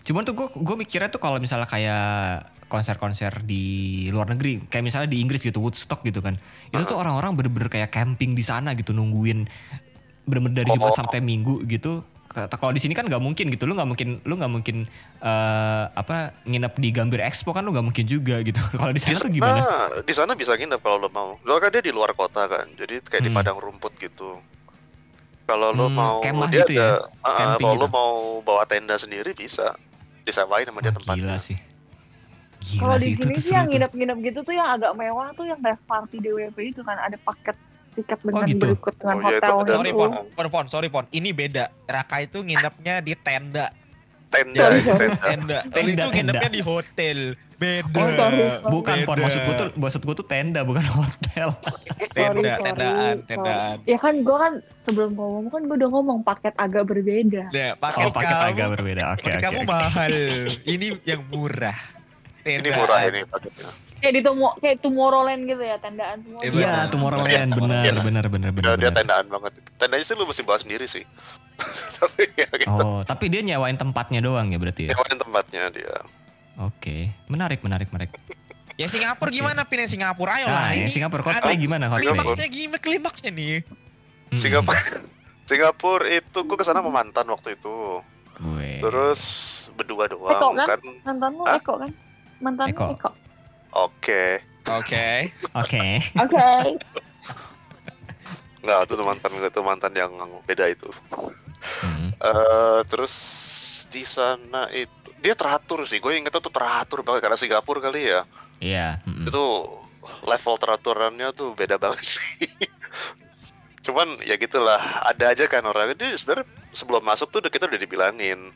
Cuman tuh gue gue mikirnya tuh kalau misalnya kayak konser-konser di luar negeri, kayak misalnya di Inggris gitu Woodstock gitu kan, itu tuh orang-orang bener-bener kayak camping di sana gitu nungguin bener-bener dari Jumat Oh. sampai Minggu gitu. Kata- Kalau di sini kan nggak mungkin gitu, lu nggak mungkin lu nggak mungkin eh, apa nginep di Gambir Expo kan lu nggak mungkin juga gitu. Kalau di di sana gimana? di sana bisa nginep kalau lo mau soalnya kan dia di luar kota kan jadi kayak di Hmm. padang rumput gitu kalau lo Hmm, mau kemah dia gitu ya? ada ah, Camping kalau lo gitu. mau bawa tenda sendiri bisa disewain sama dia Wah, tempatnya gila sih. Gila Kalau sih di itu sini sih yang nginep-nginep gitu tuh yang agak mewah tuh yang kayak party DWP itu kan ada paket tiket dengan gitu? berikut dengan Oh, iya, itu hotel ada. Sorry gitu. Pon, Pon, Pon, sorry Pon. Ini beda. Raka itu nginepnya di tenda. tenda Sorry, sorry. tenda Tenda. Tenda, itu nginepnya tenda. di hotel. Beda. Oh, sorry, sorry. Bukan pon maksud gue tuh maksud gue tuh tenda bukan hotel. Tenda, Sorry, tendaan, sorry. tendaan. Ya kan gue kan sebelum ngomong kan gue udah ngomong paket agak berbeda. Nah, paket, Oh, paket kamu, agak berbeda. Oke, paket oke. kamu oke. mahal. Ini yang murah. ini Tendaan. murah ini paketnya Kayak di Tomo, kayak Tomorrowland gitu ya tendaan semua. Iya, Iya, benar. Tomorrowland benar Iya. benar benar dia, benar. dia benar. tendaan banget tendanya sih lu mesti bawa sendiri sih tapi ya gitu Oh, tapi dia nyewain tempatnya doang ya berarti ya. Nyewain tempatnya dia Oke, menarik menarik menarik. Ya Singapura gimana pin yang Singapura ayo Nah, lah. yang Ini Singapura cosplay gimana cosplay? Klimaksnya gimana klimaksnya nih? Hmm, Singapura Singapura itu gue ke sana sama mantan waktu itu Gue. terus berdua Eko doang kan? kan Mantan lu Hah? Eko kan? Mantan Eko. Eko. Oke Oke. Oke. Oke. nggak itu mantan itu mantan yang beda itu Hmm. eh terus di sana itu dia teratur sih gue ingetnya tuh teratur banget karena Singapura kali ya Iya. hmm. itu level teraturannya tuh beda banget sih cuman ya gitulah ada aja kan orang jadi sebenarnya sebelum masuk tuh udah- kita udah dibilangin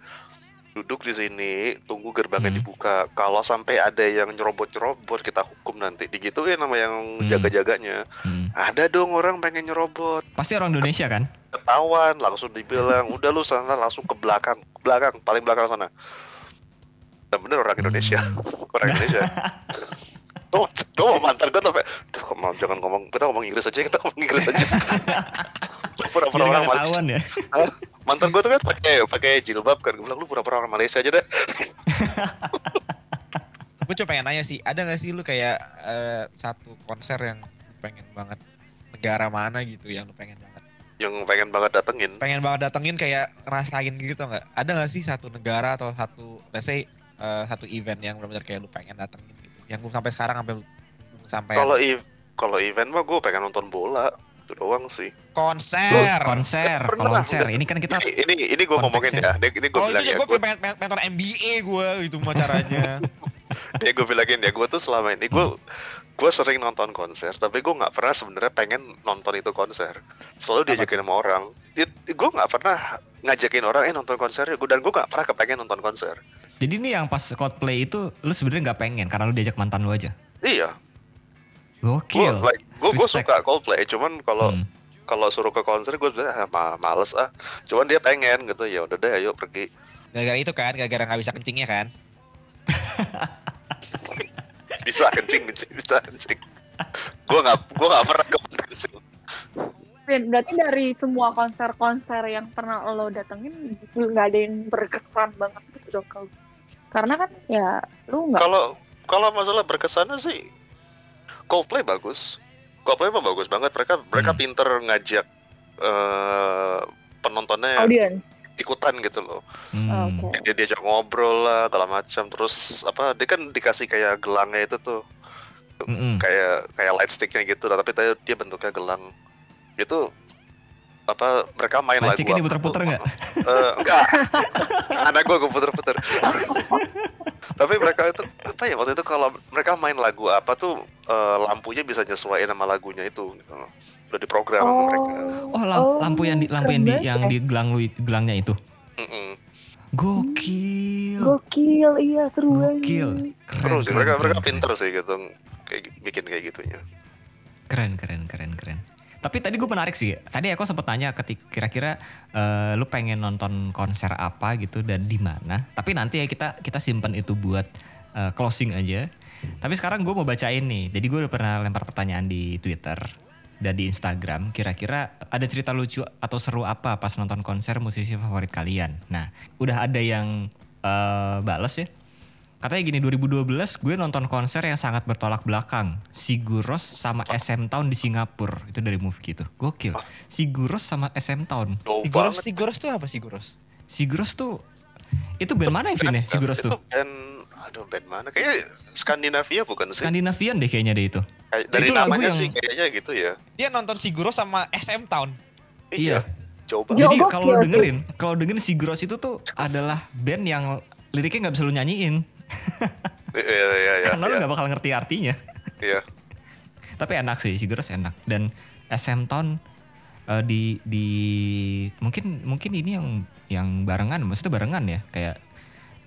duduk di sini tunggu gerbangnya Hmm. dibuka kalau sampai ada yang nyerobot-nyerobot kita hukum nanti digituin sama yang Hmm. jaga-jaganya Hmm. ada dong orang pengen nyerobot Pasti orang Indonesia kan? ketahuan langsung dibilang udah lu sana langsung ke belakang belakang, paling belakang sana. Dan bener orang Indonesia, Hmm. orang Indonesia. Tuh, tuh mantan gue tuh, duh, kok mau jangan ngomong, kita ngomong Inggris aja, kita ngomong Inggris aja. Pura-pura orang gak Malaysia. ya. Mantan gue tuh kan pakai pakai jilbab kan, gue bilang lu pura-pura orang Malaysia aja deh. Gue cuma pengen nanya sih, ada gak sih lu kayak eh, satu konser yang pengen banget negara mana gitu yang lu pengen banget Yang pengen banget datengin. pengen banget datengin kayak ngerasain gitu nggak ada nggak sih satu negara atau satu let's say eh, satu event yang benar-benar kayak lu pengen datengin yang gue sampai sekarang sampai sampai Kalau ev- kalau event mah gue pengen nonton bola. Itu doang sih. konser Konser, Pernah, konser. udah. Ini kan kita Ini ini, ini gue ngomongin ya. Ini, ini gue kalau bilang itu ya. gue Gue pengen, pengen, pengen nonton NBA gue itu mau caranya ya gue bilangin ya. Gue tuh selama ini gue gue sering nonton konser, tapi gue nggak pernah sebenarnya pengen nonton itu konser. Selalu diajakin sama orang. Gue nggak pernah ngajakin orang eh nonton konser gue dan gue nggak pernah kepengen nonton konser. Jadi ini yang pas Coldplay itu lu sebenarnya nggak pengen karena lu diajak mantan lu aja. Iya, gue Gokil. like gue gue suka Coldplay, cuman kalau Hmm. kalau suruh ke konser gue bilang ah, ma- males ah. Cuman dia pengen gitu ya udah deh ayo pergi. gara-gara itu kan gara-gara nggak bisa kencingnya kan Bisa kencing kencing bisa kencing. gue nggak gue nggak pernah ke kencing. Berarti dari semua konser-konser yang pernah lo datengin nggak ada yang berkesan banget gitu dong kalau karena kan ya lu nggak Kalau kalau masalah berkesannya sih Coldplay bagus. Coldplay mah bagus banget. Mereka mereka Hmm. pinter ngajak eh penontonnya audience ikutan gitu loh. Hmm. Oke. Dia diajak ngobrol lah segala macam. Terus apa dia kan dikasih kayak gelangnya itu tuh Mm-mm. kayak kayak light sticknya gitu lah. Tapi tadi dia bentuknya gelang. Itu apa mereka main Light lagu apa diputer-puter tuh? nggak? Eh, enggak. Anak gue gue puter-puter. Tapi mereka itu apa ya waktu itu kalau mereka main lagu apa tuh eh, lampunya bisa nyesuaiin sama lagunya itu gitu. Udah diprogram sama mereka. Oh, lam- lampu yang di lampu yang di keren yang banget di gelang lu gelangnya itu. Mm-mm. Gokil. ya. gokil iya seru Gokil. banget Keren, Terus sih keren, mereka keren, mereka keren. pinter sih gitu kayak bikin kayak gitunya. Keren, keren, keren, keren. Tapi tadi gue menarik sih. Tadi aku sempat tanya ketik kira-kira eh, lu pengen nonton konser apa gitu dan di mana. Tapi nanti ya kita kita simpen itu buat eh, closing aja. Tapi sekarang gue mau bacain nih. Jadi gue udah pernah lempar pertanyaan di Twitter dan di Instagram. Kira-kira ada cerita lucu atau seru apa pas nonton konser musisi favorit kalian? Nah, udah ada yang eh, bales ya. Katanya gini 2012 gue nonton konser yang sangat bertolak belakang. Siguros sama SM Town di Singapura. Itu dari movie gitu. Gokil. Siguros sama SM Town. Banget. Sigoros tuh apa Sigoros Siguros tuh itu band mana ya Vin ya? Siguros itu tuh. band aduh band mana? Kayaknya Skandinavia bukan sih? Skandinavian deh kayaknya deh itu. Kayak- dari Itu lagu namanya yang- sih kayaknya gitu ya. dia nonton Sigoros sama SM Town Iya. Jauh Yo, banget. Jadi kalau dengerin, kalau dengerin Siguros itu tuh adalah band yang liriknya nggak bisa lu nyanyiin. Iya iya iya. karena lu iya. nggak bakal ngerti artinya. Iya. Tapi enak sih, Siguros enak. Dan SM Town eh, di di mungkin mungkin ini yang yang barengan, maksudnya barengan ya, kayak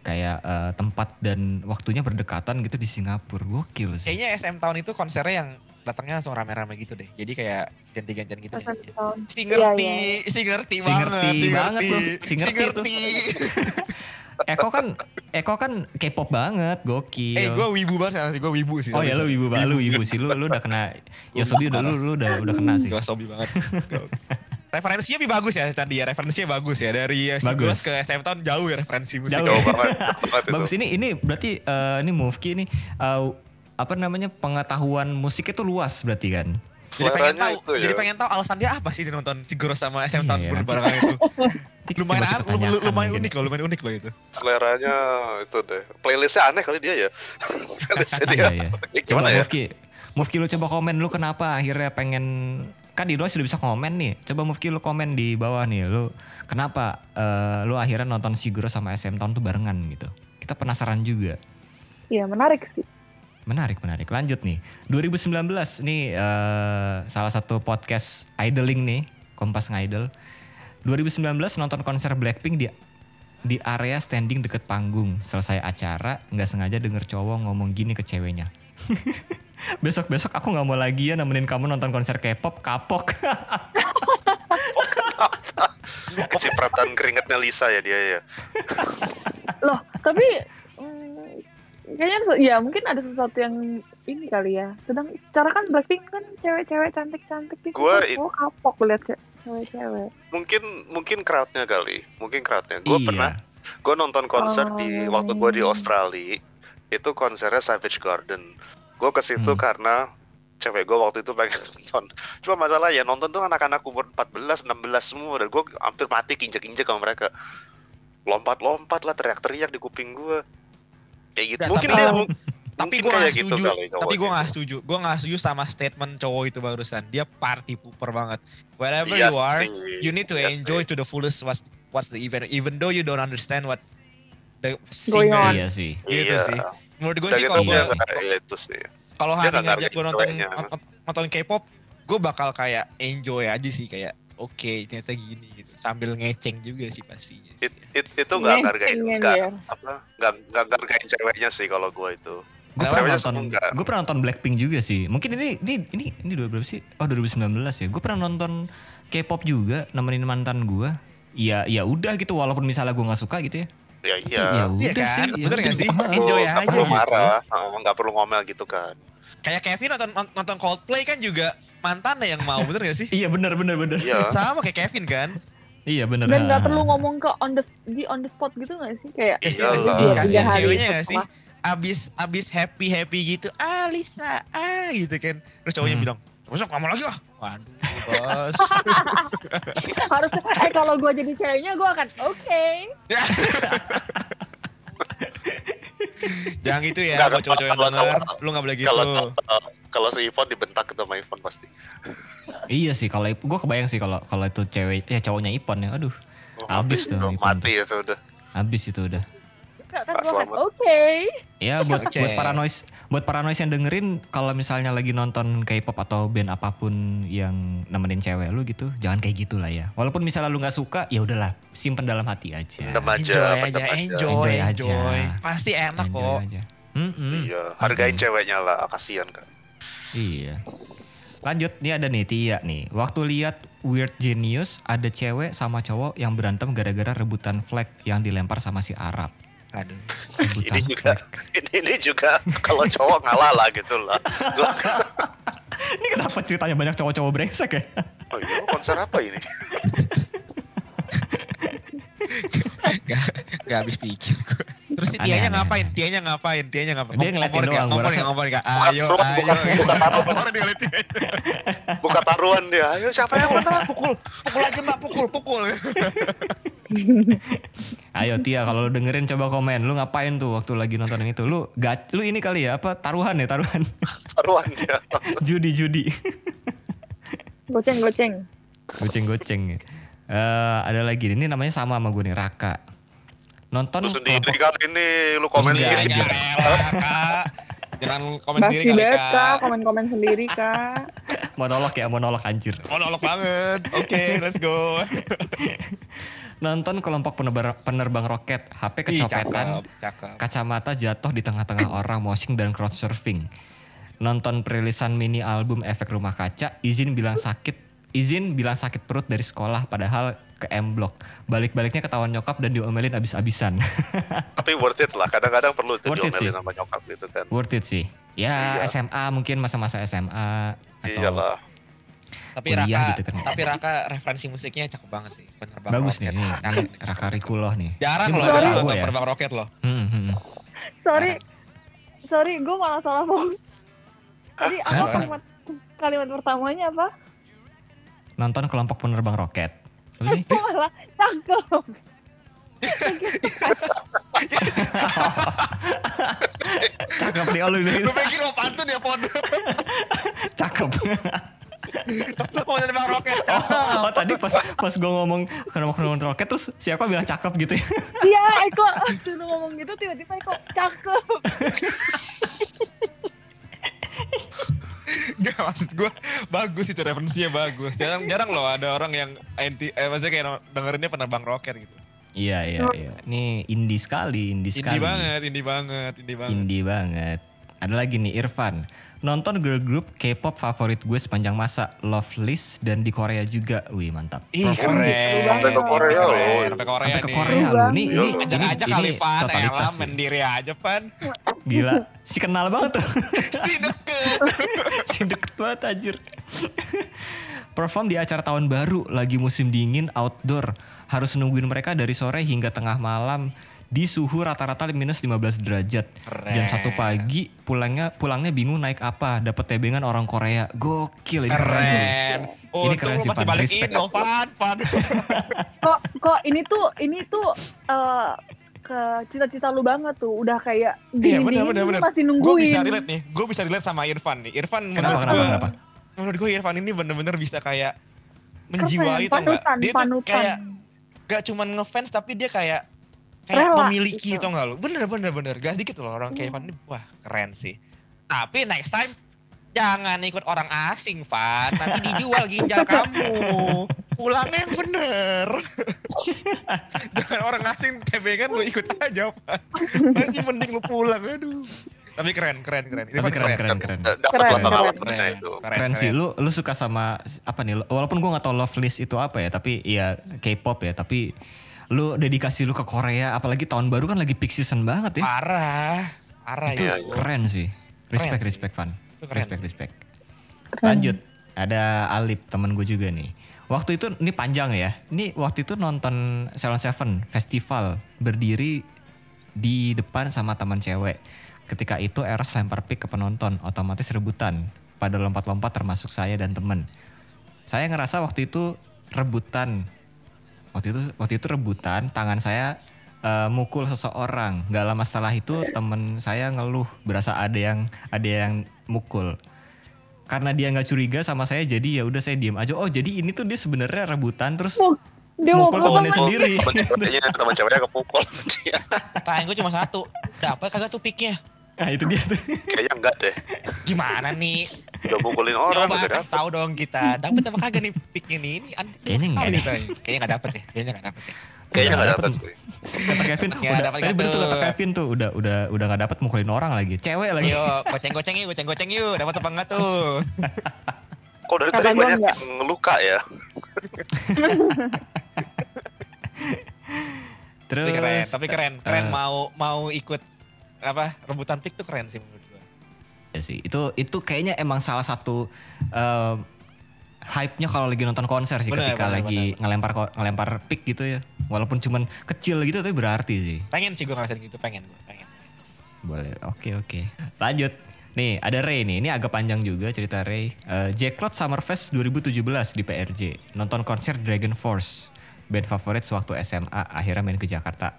kayak eh, tempat dan waktunya berdekatan gitu di Singapura. Gokil sih. kayaknya SM Town itu konsernya yang datangnya langsung rame-rame gitu deh jadi kayak ganti-gantian gitu deh. Si Iya, ngerti, iya. si ngerti Si banget, ngerti si banget ngerti, lu, si ngerti itu. Eko kan Eko kan K-pop banget, gokil. Eh gue wibu banget sekarang sih, gue wibu sih. Oh ya lu wibu banget, lu wibu sih. Lu lu udah kena Yosobi udah lu lu udah udah kena sih. Gue sobi banget. Referensinya lebih bagus ya tadi ya, referensinya bagus ya. Dari uh, Bagus. Ke SM Town jauh ya referensi musik. Jauh. Jauh banget. Bagus ini ini berarti eh, ini Mufki ini eh, apa namanya pengetahuan musiknya tuh luas berarti kan. Jadi pengen tahu, itu ya. jadi pengen tahu alasan dia apa sih dia nonton Sigoros sama SM Town Iya, berbarengan itu. Lumayan lumayan mungkin. unik loh, lumayan unik loh itu. Seleranya itu deh. Playlistnya aneh kali dia ya. Playlistnya dia. Iya, iya. Ya, Coba ya? Mufki, Mufki lu coba komen lu kenapa akhirnya pengen kan di sudah bisa komen nih. Coba Mufki lu komen di bawah nih. Lu kenapa eh, lu akhirnya nonton Siguro sama SM Town tuh barengan gitu. Kita penasaran juga. Iya menarik sih. Menarik, menarik. Lanjut nih. 2019 nih eh, salah satu podcast idling nih, Kompas Ngidol. 2019 nonton konser Blackpink di di area standing deket panggung. Selesai acara, nggak sengaja denger cowok ngomong gini ke ceweknya. Besok-besok aku nggak mau lagi ya nemenin kamu nonton konser K-pop kapok. Kecipratan keringetnya Lisa ya dia ya. Loh, tapi kayaknya ya mungkin ada sesuatu yang ini kali ya. Sedang secara kan Blackpink kan cewek-cewek cantik-cantik gitu. It- gua kapok lihat ce- cewek-cewek. Mungkin mungkin crowdnya kali, mungkin crowdnya. Gue Iya. pernah, gue nonton konser di Oh. waktu gue di Australia. Itu konsernya Savage Garden. Gue ke situ Hmm. karena cewek gue waktu itu pengen nonton. Cuma masalah ya nonton tuh anak-anak umur 14, 16 semua dan gue hampir mati injek-injek sama mereka. Lompat-lompat lah, teriak-teriak di kuping gue. Kayak gitu. Ya, mungkin tapi- dia Tapi gue gak gitu setuju. kali tapi gue gak setuju. Gue gak setuju sama statement cowok itu barusan. Dia party pooper banget. Wherever Iya you are, you need to iya enjoy to the fullest what's what's the event. Even though you don't understand what the Going singer. on. Iya sih. Gitu Iya. sih. Menurut gue sih gitu kalau gue iya, itu sih. kalau hari ngajak gue nonton nonton K-pop, gue bakal kayak enjoy aja sih kayak oke ternyata gini gitu sambil ngeceng juga sih pastinya. sih. It, it, itu nggak ngargain ya nggak apa nggak nggak ngargain ceweknya sih kalau gue itu. Gue pernah Ceweknya nonton, gue pernah nonton Blackpink juga sih. Mungkin ini ini ini ini dua berapa sih? Oh 2019 ya. Gue pernah nonton K-pop juga, nemenin mantan gue. Ya ya udah gitu, walaupun misalnya gue nggak suka gitu ya. Ya iya. Ya Iya udah kan? sih. ya Bener gak sih? Heeh. Enjoy aja perlu gitu. marah, Heeh, nggak perlu ngomel gitu kan. Kayak Kevin nonton nonton Coldplay kan juga mantannya yang mau bener gak sih? Iya benar benar benar. Iya. Sama kayak Kevin kan? Iya benar. Dan nggak perlu ngomong ke on the di on the spot gitu nggak sih kayak Iya Dua, tiga kasihan hari ceweknya gak sih? Abis abis happy happy gitu, ah Lisa, ah gitu kan. Terus cowoknya Hmm. bilang, besok kamu lagi ah. Waduh, bos. harus eh kalau gue jadi ceweknya gue akan oke. Jangan gitu ya, Nggak, buat cowok-cowok yang kalau- denger, kalau- lu gak boleh gitu. Kalau kalau- kalau si Ivon dibentak ketemu Ivon pasti. Iya sih kalau gue kebayang sih kalau kalau itu cewek ya cowoknya Ipon ya. Aduh, Oh, Abis mati, tuh, udah Ipon Mati ya sudah. habis itu udah. Kan Pak Selamat. oke. Ya buat Oke. buat para noise buat para noise yang dengerin kalau misalnya lagi nonton K-pop atau band apa pun yang nemenin cewek lu gitu, jangan kayak gitu lah ya. Walaupun misalnya lu nggak suka, ya udahlah, simpen dalam hati aja. Pendem aja, enjoy aja, enjoy, Enjoy aja. enjoy. Pasti enak Enjoy kok. aja. Mm-mm. Iya, hargain Mm-mm. ceweknya lah, kasihan kan. Iya. Lanjut, nih ada nih Tia nih. Waktu lihat Weird Genius, ada cewek sama cowok yang berantem gara-gara rebutan flag yang dilempar sama si Arab. Aduh. Ini juga, ini, ini juga kalau cowok ngalah lah gitu lah. Gua, Ini kenapa ceritanya banyak cowok-cowok brengsek ya? oh iya, konser apa ini? Gak, gak habis pikir gue. Terus si Tianya ngapain? Tianya ngapain? Tianya ngapain? Dia ngeliatin doang, nggak? Ngomong nggak? Bukan, Ayo, bukan, ayo. bukan taruhan. Buka taruhan dia. Ayo siapa yang menang? Pukul, pukul aja mbak, pukul, pukul. Ayo Tia, kalau lu dengerin coba komen. Lu ngapain tuh waktu lagi nontonin itu? Lu gak, lu ini kali ya apa taruhan ya taruhan? Taruhan dia. Judi-judi. Goceng goceng. Goceng-goceng. Eh ada lagi ini namanya sama sama gue nih Raka. Nonton Lu sendiri kelompok kan ini, lu komen sendiri. sendiri Jangan aja. rela, Kak. Jangan komen sendiri Basi kali, banget kak, Kak. komen-komen sendiri kak. monolog ya monolog anjir. Monolog banget. Oke, let's go. Nonton kelompok penerbang, penerbang roket, HP Ih, kecopetan, cakep, cakep. kacamata jatuh di tengah-tengah orang moshing dan crowd surfing. Nonton perilisan mini album Efek Rumah Kaca, izin bilang sakit, izin bilang sakit perut dari sekolah padahal ke M Block. Balik-baliknya ketahuan nyokap dan diomelin abis-abisan. Tapi worth it lah. Kadang-kadang perlu Worth it sih. diomelin sama nyokap gitu kan. Worth it sih. Ya Iya. SMA mungkin masa-masa SMA atau Iyalah. Tapi kuliah Raka, gitu kan. tapi Raka referensi musiknya cakep banget sih. Penerbang bagus nih, roket. nih, nih Raka Rikuloh nih. Jarang loh gue ya. penerbang roket loh. Hmm, hmm. Sorry, sorry, gue malah salah fokus. Tadi apa kalimat kalimat pertamanya apa? Nonton kelompok penerbang roket. Apa sih? Gue malah cakep. Cakep nih, oh, lu Lu pikir mau pantun ya, Pon? Cakep. Mau penerbang roket. oh, tadi pas pas gue ngomong kelompok penerbang roket terus siapa bilang cakep gitu ya. Iya, Eko, suruh ngomong gitu tiba-tiba Eko cakep. Gak maksud gue bagus itu referensinya bagus. Jarang jarang loh ada orang yang anti eh maksudnya kayak dengerinnya penerbang roket gitu. iya, iya, iya. Ini indie sekali, indie sekali. Indie banget, indie banget, indie banget. Indie banget. Ada lagi nih Irfan. Nonton girl group K-pop favorit gue sepanjang masa, Loveless dan di Korea juga. Wih, mantap. Ih keren. Sampai ke Korea loh. Sampai Korea Sampai ke. Korea loh. Ini ini. Ajak ini, aja kali Ella sih. mendiri aja Van. Gila, si kenal banget tuh. Si deket. si deket banget anjir. Perform di acara tahun baru, lagi musim dingin, outdoor. Harus nungguin mereka dari sore hingga tengah malam di suhu rata-rata minus 15 derajat. Jam Keren. 1 pagi pulangnya pulangnya bingung naik apa, dapat tebengan orang Korea. Gokil ini keren. Keren. Oh, Ini keren sih, balik Respect. Indo, Van, Van. kok kok ini tuh ini tuh eh, ke cita-cita lu banget tuh udah kayak Iya dingin benar dingin benar lu benar. masih Gue nungguin bisa relate nih. Gue bisa relate sama Irfan nih. Irfan Kenapa menurut kenapa gua- kenapa? Menurut gue Irfan ini bener-bener bisa kayak Keren, menjiwai tau nggak? panutan Dia tuh panutan kayak gak cuman ngefans tapi dia kayak kayak Rela memiliki gitu. tau gak lu? Bener bener bener. Gak sedikit loh orang kayak Iya. Irfan ini. Wah keren sih. Tapi next time jangan ikut orang asing, Van. Nanti dijual ginjal kamu. Pulangnya yang bener. jangan orang asing tebengan lu ikut aja, Van. Masih mending lu pulang. Aduh. Tapi keren, keren, keren. Tapi keren keren keren. Dapat Keren, lah pengalaman Keren, nah itu. Keren sih, lu lu suka sama apa nih? Walaupun gua nggak tahu Loveless itu apa ya, tapi ya K-pop ya, tapi lu dedikasi lu ke Korea, apalagi tahun baru kan lagi peak season banget ya. Parah. Parah itu ya. keren sih. Respect, sih. respect, Van. Itu keren Respect, sih. respect. Lanjut, ada Alip, temen gue juga nih. Waktu itu, ini panjang ya. Ini waktu itu nonton Salon Seven Festival, berdiri di depan sama teman cewek. Ketika itu Eros lempar pick ke penonton, otomatis rebutan. Pada lompat-lompat termasuk saya dan temen. Saya ngerasa waktu itu rebutan. Waktu itu waktu itu rebutan, tangan saya eh, mukul seseorang. Gak lama setelah itu temen saya ngeluh berasa ada yang ada yang mukul. Karena dia nggak curiga sama saya, jadi ya udah saya diem aja. Oh jadi ini tuh dia sebenarnya rebutan terus Oh, dia mukul pulang temennya sendiri. Temen ceweknya, kepukul. Pertanyaan gue cuma satu. Dapat kagak tuh picknya? Nah itu dia tuh. Kayaknya enggak deh. Gimana nih? Udah mukulin orang Coba udah kasih dapet. tahu dong kita. Dapat apa kagak nih picknya nih? Ini aneh Kayaknya sekali nggak tanya. Kayaknya nggak dapat ya. Kayaknya nggak dapat ya. Kayaknya enggak Dapet. dapet. sih. Kata Kevin, Ya, udah, dapat tadi bener tuh kata. Kevin tuh udah udah udah nggak dapat mukulin orang lagi. Cewek lagi. Ayo, goceng-goceng yuk, goceng-goceng yuk. Dapat apa enggak tuh? Kok dari tadi banyak enggak. yang luka ya? Terus Tapi keren, tapi keren. Keren eh, mau mau ikut apa rebutan pick tuh keren sih menurut gue. Ya sih, itu itu kayaknya emang salah satu eh, hype-nya kalau lagi nonton konser sih Bener, ketika bener, lagi ngelempar ko- ngelempar pick gitu ya. Walaupun cuman kecil gitu tapi berarti sih. Pengen sih gue ngerasain gitu, pengen gue, pengen. Boleh. Oke, oke. Lanjut. Nih, ada Ray nih. Ini agak panjang juga cerita Ray. Eh Jacklot Summerfest 2017 di PRJ. Nonton konser Dragon Force. Band favorit sewaktu SMA. Akhirnya main ke Jakarta.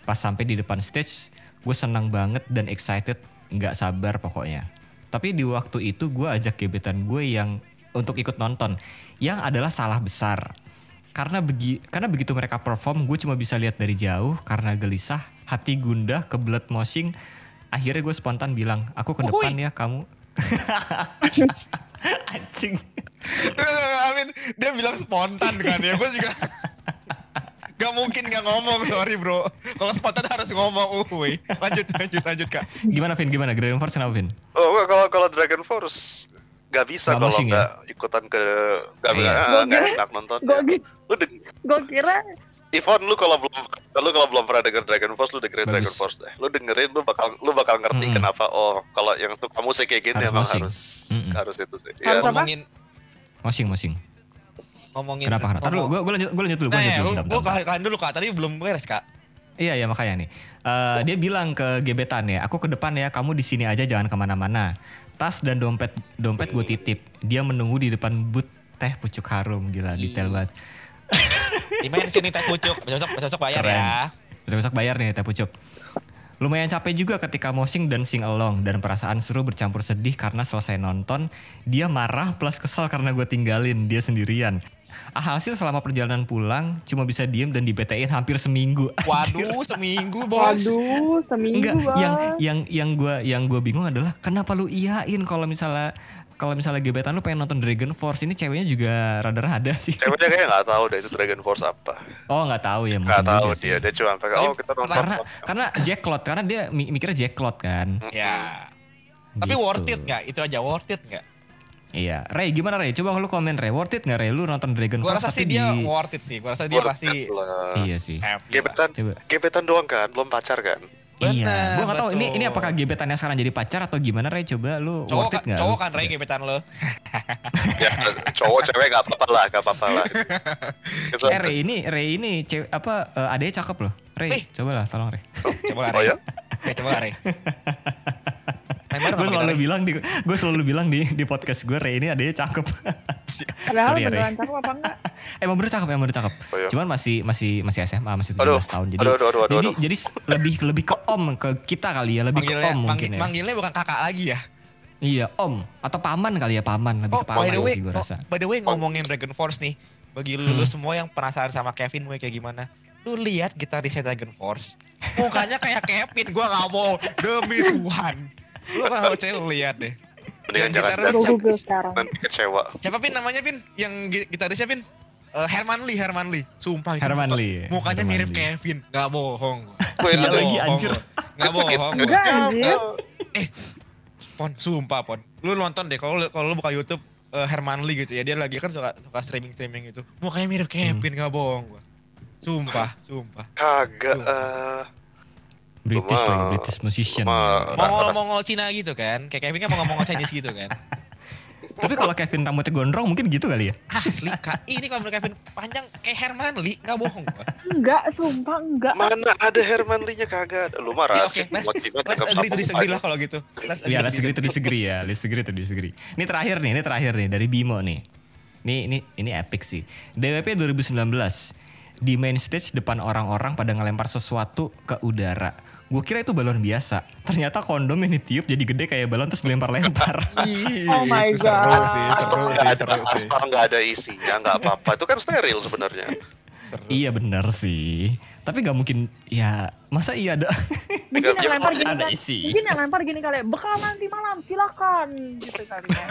Pas sampai di depan stage, gue senang banget dan excited. Nggak sabar pokoknya. Tapi di waktu itu gue ajak gebetan gue yang untuk ikut nonton. Yang adalah salah besar. Karena begi karena begitu mereka perform, gue cuma bisa lihat dari jauh karena gelisah, hati gundah, kebelet moshing. Akhirnya gue spontan bilang, aku ke depan ya kamu. Anjing. Amin, dia bilang spontan kan ya. Gue juga Gak mungkin gak ngomong, sorry bro. Kalau spontan harus ngomong, uhuy. Lanjut, lanjut, lanjut kak. Gimana Vin? Gimana? Dragon Force kenapa Vin? Oh kalau kalau Dragon Force nggak bisa kalau ya? nggak ikutan ke nggak Iya. kira- enak nonton. gue gue kira Ivon lu kalau belum lu kalau belum pernah denger Dragon Force lu dengerin Bagus. Dragon Force deh. Lu dengerin lu bakal lu bakal ngerti Mm-mm. kenapa oh kalau yang suka musik kayak gini Harus emang mosing. harus Mm-mm. harus itu sih. Harus Ya. apa? Ngomongin, mosing. Ngomongin. Kenapa? Kenapa? Ntar dulu, gue gue lanjut, gue lanjut dulu. Gue Nah lanjut ya, dulu. bentar. kalian dulu kak, tadi belum beres kak. Iya iya makanya nih. Eh, dia bilang ke gebetan ya, aku ke depan ya, kamu di sini aja jangan ke mana-mana. Tas dan dompet dompet gue titip. Dia menunggu di depan booth teh pucuk harum gila detail banget. Dimain di sini teh pucuk, besok besok bayar Keren. ya. Besok-besok bayar nih teh pucuk. Lumayan capek juga ketika mosing dan sing along dan perasaan seru bercampur sedih karena selesai nonton dia marah plus kesal karena gue tinggalin dia sendirian. Alhasil selama perjalanan pulang cuma bisa diem dan dibetain hampir seminggu. Waduh, seminggu bos. waduh seminggu Enggak, bang yang yang yang gue yang gue bingung adalah kenapa lu iyain kalau misalnya kalau misalnya gebetan lu pengen nonton Dragon Force ini ceweknya juga rada-rada sih. Ceweknya kayaknya nggak tahu deh itu Dragon Force apa. Oh nggak tahu ya mungkin Nggak tahu juga sih. dia, dia cuma pakai Tapi oh kita nonton. Karena karena Jacklot karena dia mi- mikirnya Jacklot kan. Ya. Tapi Gitu. worth it nggak? Itu aja worth it nggak? Iya. Ray gimana Ray? Coba lu komen Ray. Worth it nggak Ray? Lu nonton Dragon Gua Force rasa sih dia di... worth it sih. Gua rasa dia Worth pasti. Iya sih. lah. Gebetan, Coba. gebetan doang kan, belum pacar kan? iya. Gua nggak tahu ini ini apakah gebetannya sekarang jadi pacar atau gimana Ray? Coba lu Cowok worth it kan, nggak? cowok lu? kan Ray gebetan lo. ya, cowok cewek gak apa-apa lah, gak apa-apa lah. Eh Ray ini Ray ini cewek apa eh, adanya cakep loh. Ray, coba lah tolong Ray. Coba lah Oh Ray. ya? Eh, coba lah Ray. Gue selalu Ray. bilang di gue selalu bilang di di podcast gue Ray ini adanya cakep. Padahal Sorry ya, beneran Ray. cakep apa enggak? emang bener cakep, emang bener cakep. Oh, iya. Cuman masih masih masih SMA, masih 17 Aduh, tahun. Jadi aduh, aduh, aduh, aduh, jadi aduh. jadi lebih lebih ke om ke kita kali ya, lebih Manggilnya, ke om mungkin manggil- ya. manggilnya bukan kakak lagi ya. Iya, om atau paman kali ya, paman lebih Oh, ke paman by the way, sih gue oh, rasa. by the way ngomongin Dragon Force nih, bagi lu, lu Hmm. semua yang penasaran sama Kevin gue kayak gimana, lu lihat gitarisnya Dragon Force, mukanya kayak Kevin, gua nggak mau demi Tuhan. Lu kalau cewek lu lihat deh. mendingan jangan google sekarang. nanti kecewa. siapa pin namanya pin? Yang gi- gitarisnya pin? Eh, Herman Lee, Herman Lee. Sumpah itu Herman muka- Lee. Mukanya Herman mirip Lee. Kevin, nggak bohong. gua. Gue lagi, bohong, anjir. Nggak bohong. Enggak anjir. Pon, sumpah Pon. Lu nonton deh kalau lu- kalau lu buka YouTube eh, Herman Lee gitu ya, dia lagi kan suka suka streaming streaming itu. Mukanya mirip Hmm. Kevin, nggak bohong gua. Sumpah, sumpah. Kagak. Tuh. British lagi, British musician. Mongol-mongol Cina gitu kan. Kayak Kevin kan mongol-mongol Chinese gitu kan. Tapi kalau Kevin rambutnya gondrong mungkin gitu kali ya. Asli Kak, ini kalau menurut Kevin panjang kayak Herman Lee, nggak bohong. Enggak, sumpah enggak. mana ada Herman Lee-nya kagak ada. Lu mah Ya, oke, rasis. let's, semua Cina let's cakep agree to disagree aja. lah kalau gitu. Let's Iya, agree let's to agree to disagree ya. Let's agree to disagree. Ini terakhir nih, ini terakhir nih dari Bimo nih. Ini ini ini epic sih. DWP 2019 di main stage depan orang-orang pada ngelempar sesuatu ke udara. Gue kira itu balon biasa. Ternyata kondom yang ditiup jadi gede kayak balon terus dilempar-lempar. Oh my itu seru God. sih, seru sih, nggak ada, seru sih. asal nggak ada isinya, nggak apa-apa. Itu kan steril sebenarnya. Iya bener sih. Tapi gak mungkin ya masa iya ada Mungkin Yang lempar gini ada isi. Mungkin yang lempar gini kali, bekal nanti malam silakan gitu kali ya.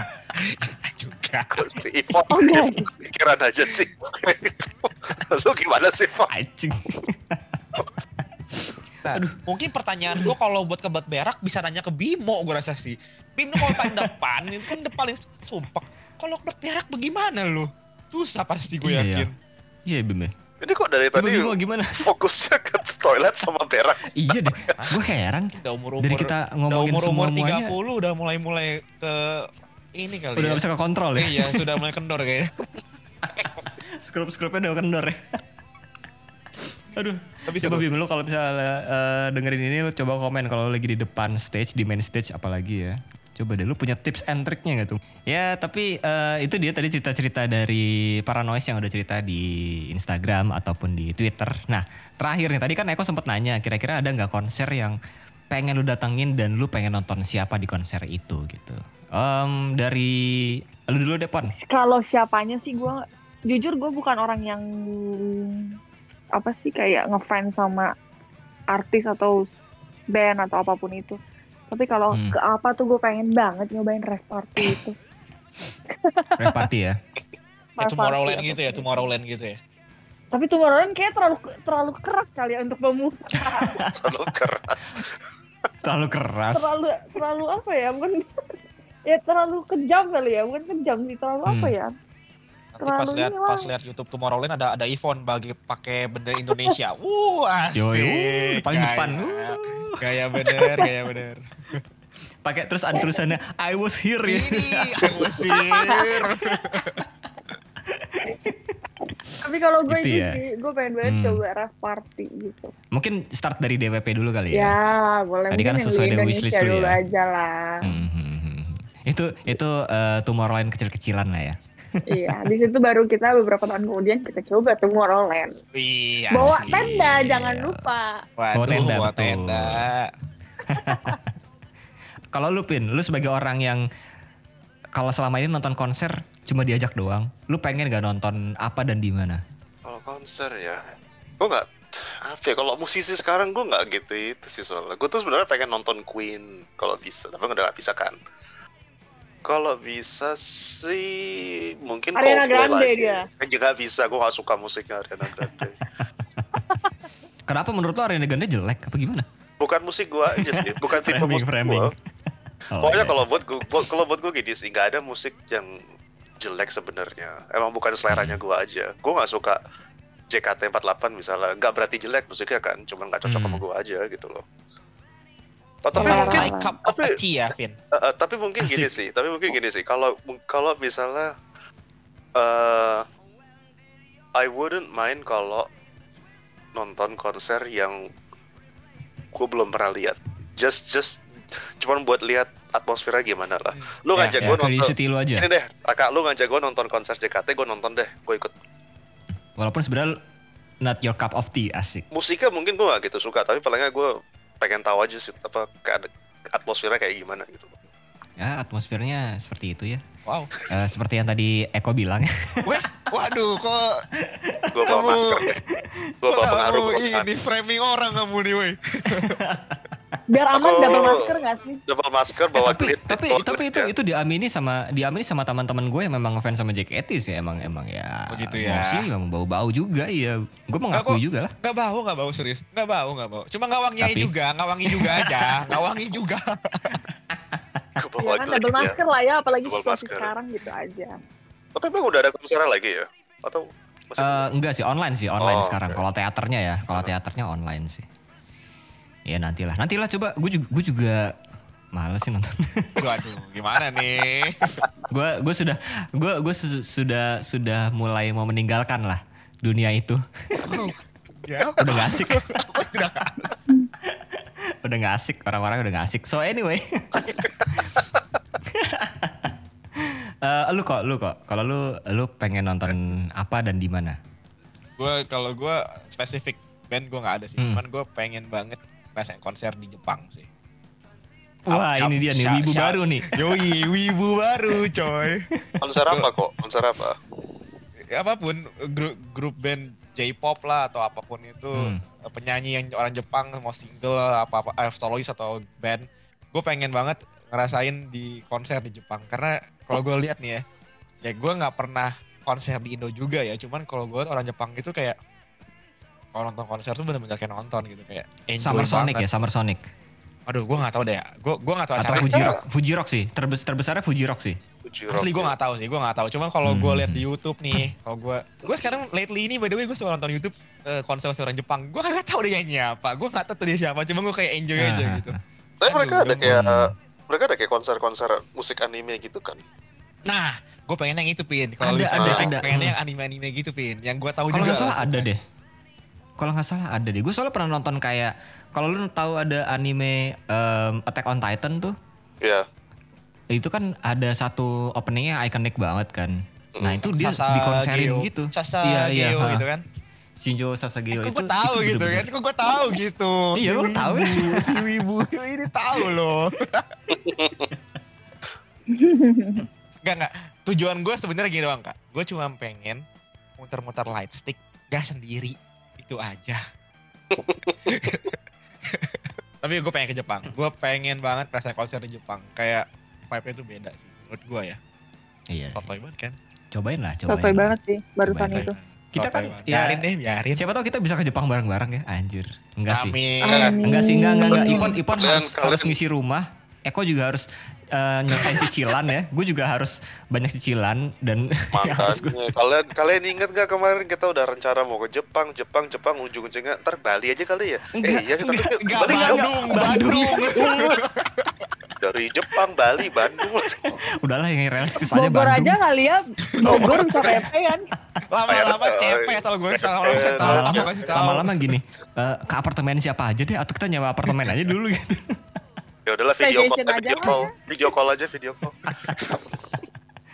juga. Kok si Ivo Oh, pikiran aja sih. Lu gimana sih, Ivo? Anjing. Nah, mungkin pertanyaan gue kalau buat kebat berak bisa nanya ke Bimo gue rasa sih. Bim lu kalau paling depan itu kan udah paling sumpah. Kalau kebat berak bagaimana lu? Susah pasti gue Iya, yakin. Iya Bim ya. Ini kok dari Coba tadi Bimo gimana? fokusnya ke toilet sama berak. iya deh. Gue heran. Udah umur-umur Dari kita udah ngomongin umur-umur semua-muanya. 30 udah mulai-mulai ke ini kali Udah ya. bisa ke kontrol ya. Iya, sudah mulai kendor kayaknya. Skrup-skrupnya udah kendor ya. Aduh. Tapi coba. Bim lu kalau misalnya eh, dengerin ini lu coba komen kalau lagi di depan stage, di main stage apalagi ya. Coba deh lu punya tips and triknya gak tuh? Ya tapi eh, itu dia tadi cerita-cerita dari para noise yang udah cerita di Instagram ataupun di Twitter. Nah terakhir nih tadi kan Eko sempet nanya kira-kira ada nggak konser yang pengen lu datengin dan lu pengen nonton siapa di konser itu gitu. Em, dari lu dulu deh Pon. Kalau siapanya sih gue, jujur gue bukan orang yang apa sih kayak ngefans sama artis atau band atau apa pun itu. Tapi kalau Hmm. ke apa tuh gue pengen banget nyobain rave party itu. Rap party ya. Ya, Rave Tomorrowland gitu ya? Tomorrowland gitu ya. Tapi Tomorrowland kayak terlalu terlalu keras kali ya untuk pemuda. Terlalu keras. Terlalu keras. terlalu terlalu apa ya? Bukan ya terlalu kejam kali ya, bukan kejam sih terlalu Hmm. apa ya? Nanti pas lihat pas lihat YouTube Tomorrowland ada ada Ivon bagi pakai bendera Indonesia. Wuh, asik. Yoi, wuh, paling Gaya. depan. Gaya bener, gaya bener. Pakai terus ada tulisannya I was here ya. Ini aku sir. Tapi kalau gue Itu itu ya. sih, gue pengen banget Hmm. coba rave party gitu. Mungkin start dari DWP dulu kali Ya, ya. boleh Tadi kan sesuai dengan wishlist dulu ya. aja lah. Hmm, hmm, hmm. Itu itu eh, Tomorrowland kecil-kecilan lah ya. Iya, di situ baru kita beberapa tahun kemudian kita coba Tomorrowland. Iya. Bawa sih. tenda jangan lupa. Waduh, Bawa tenda, bawa betul. tenda. Kalau lu Pin, lu sebagai orang yang kalau selama ini nonton konser cuma diajak doang, lu pengen gak nonton apa dan di mana? Kalau konser ya, gue nggak apa ya kalau musisi sekarang gue nggak gitu itu sih soalnya gue tuh sebenarnya pengen nonton Queen kalau bisa tapi udah nggak bisa kan kalau bisa sih mungkin Ariana Coldplay Grande lagi. dia. kan juga bisa gue gak suka musiknya Ariana Grande Kenapa menurut lu Ariana Grande jelek apa gimana? bukan musik gue aja sih bukan tipe Framing, musik framing. gue Oh, Pokoknya iya. kalau buat gue, kalau buat gue gini sih, nggak ada musik yang jelek sebenarnya. Emang bukan seleranya gue aja. Gue nggak suka JKT48 misalnya, nggak berarti jelek musiknya kan, cuman nggak cocok Hmm. sama gue aja gitu loh. Oh, tapi Selera. mungkin, My cup of tapi- tea ya, Vin. eh, eh, tapi mungkin gini Asik. sih, tapi mungkin gini sih. Kalau kalau misalnya, eh I wouldn't mind kalau nonton konser yang gue belum pernah lihat. Just just cuman buat lihat atmosfernya gimana lah. Lu Ya, ngajak Ya, gue nonton. lu aja. Ini deh, kakak lu ngajak gue nonton konser JKT, gue nonton deh, gue ikut. Walaupun sebenarnya not your cup of tea asik. Musiknya mungkin gue gak gitu suka, tapi palingnya gue pengen tahu aja sih apa kayak atmosfernya kayak gimana gitu. Ya atmosfernya seperti itu ya. Wow. Eh, seperti yang tadi Eko bilang. Wah, waduh, kok Gue bawa Kamu- masker deh. Kok bawa pengaruh ini framing orang kamu nih, woi. Biar aman Aku- double masker gak sih? Double masker, Eh, bawa tapi glit, tapi bawa tapi glit itu ya. itu diamini sama diamini sama teman-teman gue yang memang ngefans sama JKT sih emang emang ya. Oh, gitu ya. Mostly memang bau-bau juga iya. Gue mengakui kok- juga lah. Gak bau, gak bau serius. Gak bau, gak bau. Cuma gak wangi Tapi- juga, gak wangi juga aja. Gak wangi juga. Ya kan double ya. masker lah ya, apalagi situasi sekarang gitu aja. Tapi emang udah ada konser lagi ya? Atau Eh, enggak sih online sih online Oh, sekarang. oke. Kalau teaternya ya, kalau teaternya online sih. Ya nantilah, nantilah coba. Gue juga, gue juga males sih nonton. Waduh, gimana nih? gue gue sudah gue gue su- sudah sudah mulai mau meninggalkan lah dunia itu. ya, udah gak asik. udah gak asik orang-orang udah gak asik. So anyway. Eh, lu kok, lu kok. Kalau lu lu pengen nonton apa dan di mana? gue kalau gue spesifik band gue nggak ada sih. Hmm. Cuman gue pengen banget ngerasain konser di Jepang sih. Wah, Up, ini dia nih wibu baru nih. Yoi, wibu baru coy. konser apa kok? Konser apa? Ya, apa pun grup grup band J-pop lah atau apa pun itu Hmm. penyanyi yang orang Jepang mau single apa apa eh, solois atau band gue pengen banget ngerasain di konser di Jepang karena kalau gue lihat nih ya ya gue nggak pernah konser di Indo juga ya cuman kalau gue orang Jepang itu kayak kalau nonton konser tuh bener-bener kayak nonton gitu kayak enjoy Summer Sonic banget. ya, Summer Sonic. Aduh gue nggak tahu deh gue gue nggak tahu Atau. Fuji Rock, Fuji Rock sih. Terbes terbesarnya Fuji Rock sih. Fuji Asli Rock gue ya. nggak tahu sih, gue nggak tahu. Cuma kalau gue Hmm. lihat di YouTube nih, kalau gue, gue sekarang lately ini by the way gue suka nonton YouTube eh, konser orang Jepang. Gue kagak tahu dia nyanyi apa, gue nggak tahu tuh dia siapa. Cuma gue kayak enjoy aja Ah, gitu. Tapi mereka ada kayak mereka ada kayak konser-konser musik anime gitu kan? Nah, gue pengen yang itu pin. Kalau Ada, pengen yang anime-anime gitu pin. Yang gue tahu Kalau juga. nggak salah ada deh. Kalau nggak salah ada deh. Gue soalnya pernah nonton kayak kalau lu tahu ada anime em, Attack on Titan tuh, Iya. itu kan ada satu openingnya ikonik banget kan. Nah itu dia Sasa dikonserin Geo. gitu. Sasa iya, iya, Geo ha. gitu kan. Shinjo Sasageo Kok itu. gue tahu itu gitu kan? bener-bener- Kok gue tahu gitu. Iya, lu tahu ya. Si wibu ini tahu loh. Enggak enggak. Tujuan gue sebenarnya gini doang kak. Gue cuma pengen muter-muter light stick gak sendiri itu aja. Tapi gue pengen ke Jepang. Gue pengen banget rasa konser di Jepang. Kayak vibe-nya tuh beda sih menurut gue ya. Iya. Sotoy banget kan. Cobain lah, cobain. Sotoy banget sih barusan itu. Kita Sotoy kan, banget. ya- biarin deh, biarin. Siapa tahu kita bisa ke Jepang bareng-bareng ya, anjir. Enggak sih. Amin. Enggak sih, enggak, enggak, enggak. Ipon, Ipon harus, harus ngisi rumah. Eko juga harus eh, nyelesain cicilan ya. Gue juga harus banyak cicilan dan gua- Makanya kalian kalian ingat gak kemarin kita udah rencana mau ke Jepang, Jepang, Jepang ujung-ujungnya ntar Bali aja kali ya? Enggak, eh iya tapi enggak, Enggak, Bali nggak- Bandung, Bandung. dari Jepang, Bali, Bandung. udahlah yang realistis aja Bogor Bandung. aja kali ya, Bogor bisa PP kan. Lama-lama cepet kalau gue Lama-lama, lama kasih tahu. lama-lama gini, eh, ke apartemen siapa aja deh atau kita nyewa apartemen aja dulu gitu. Ya udahlah video call, aja video call, video call aja video call.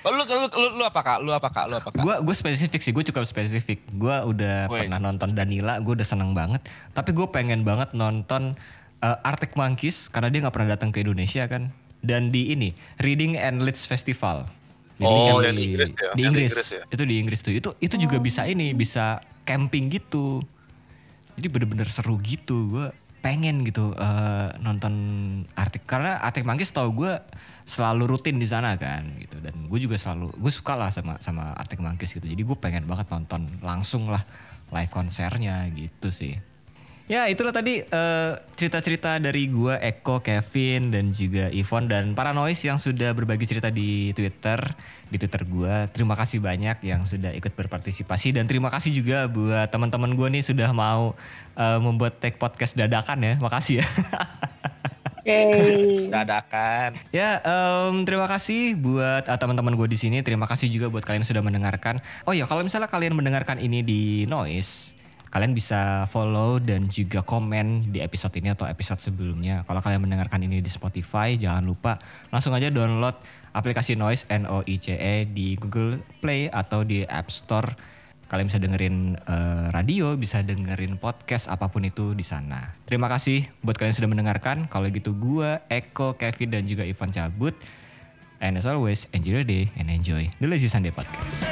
Oh, lu, lu, lu, lu apa kak? Lu apa kak? Lu apa kak? Gue gue spesifik sih, gue cukup spesifik. Gue udah Woi. pernah nonton Danila, gue udah seneng banget. Tapi gue pengen banget nonton eh, Arctic Monkeys karena dia nggak pernah datang ke Indonesia kan. Dan di ini Reading and Leeds Festival. Jadi Oh, kan yang di Inggris ya? Di Inggris. Inggris ya? Itu di Inggris tuh. Itu itu juga bisa ini, bisa camping gitu. Jadi bener-bener seru gitu. Gue pengen gitu eh, nonton Arctic karena Arctic Monkeys tau gue selalu rutin di sana kan gitu. Dan gue juga selalu gue suka lah sama sama Arctic Monkeys gitu. Jadi gue pengen banget nonton langsung lah live konsernya gitu sih Ya itulah tadi eh, cerita-cerita dari gua Eko, Kevin dan juga Ivon dan para noise yang sudah berbagi cerita di Twitter di Twitter gua. Terima kasih banyak yang sudah ikut berpartisipasi dan terima kasih juga buat teman-teman gua nih sudah mau eh, membuat take podcast dadakan ya. Makasih ya. Oke. Dadakan. Ya, em, terima kasih buat ah, teman-teman gue di sini. Terima kasih juga buat kalian yang sudah mendengarkan. Oh ya, kalau misalnya kalian mendengarkan ini di Noise, kalian bisa follow dan juga komen di episode ini atau episode sebelumnya. Kalau kalian mendengarkan ini di Spotify, jangan lupa langsung aja download aplikasi Noise N O I C E di Google Play atau di App Store. Kalian bisa dengerin eh, radio, bisa dengerin podcast apa pun itu di sana. Terima kasih buat kalian yang sudah mendengarkan. Kalau gitu gua, Eko, Kevin dan juga Ivan cabut. And as always, enjoy your day and enjoy the Lazy Sunday Podcast.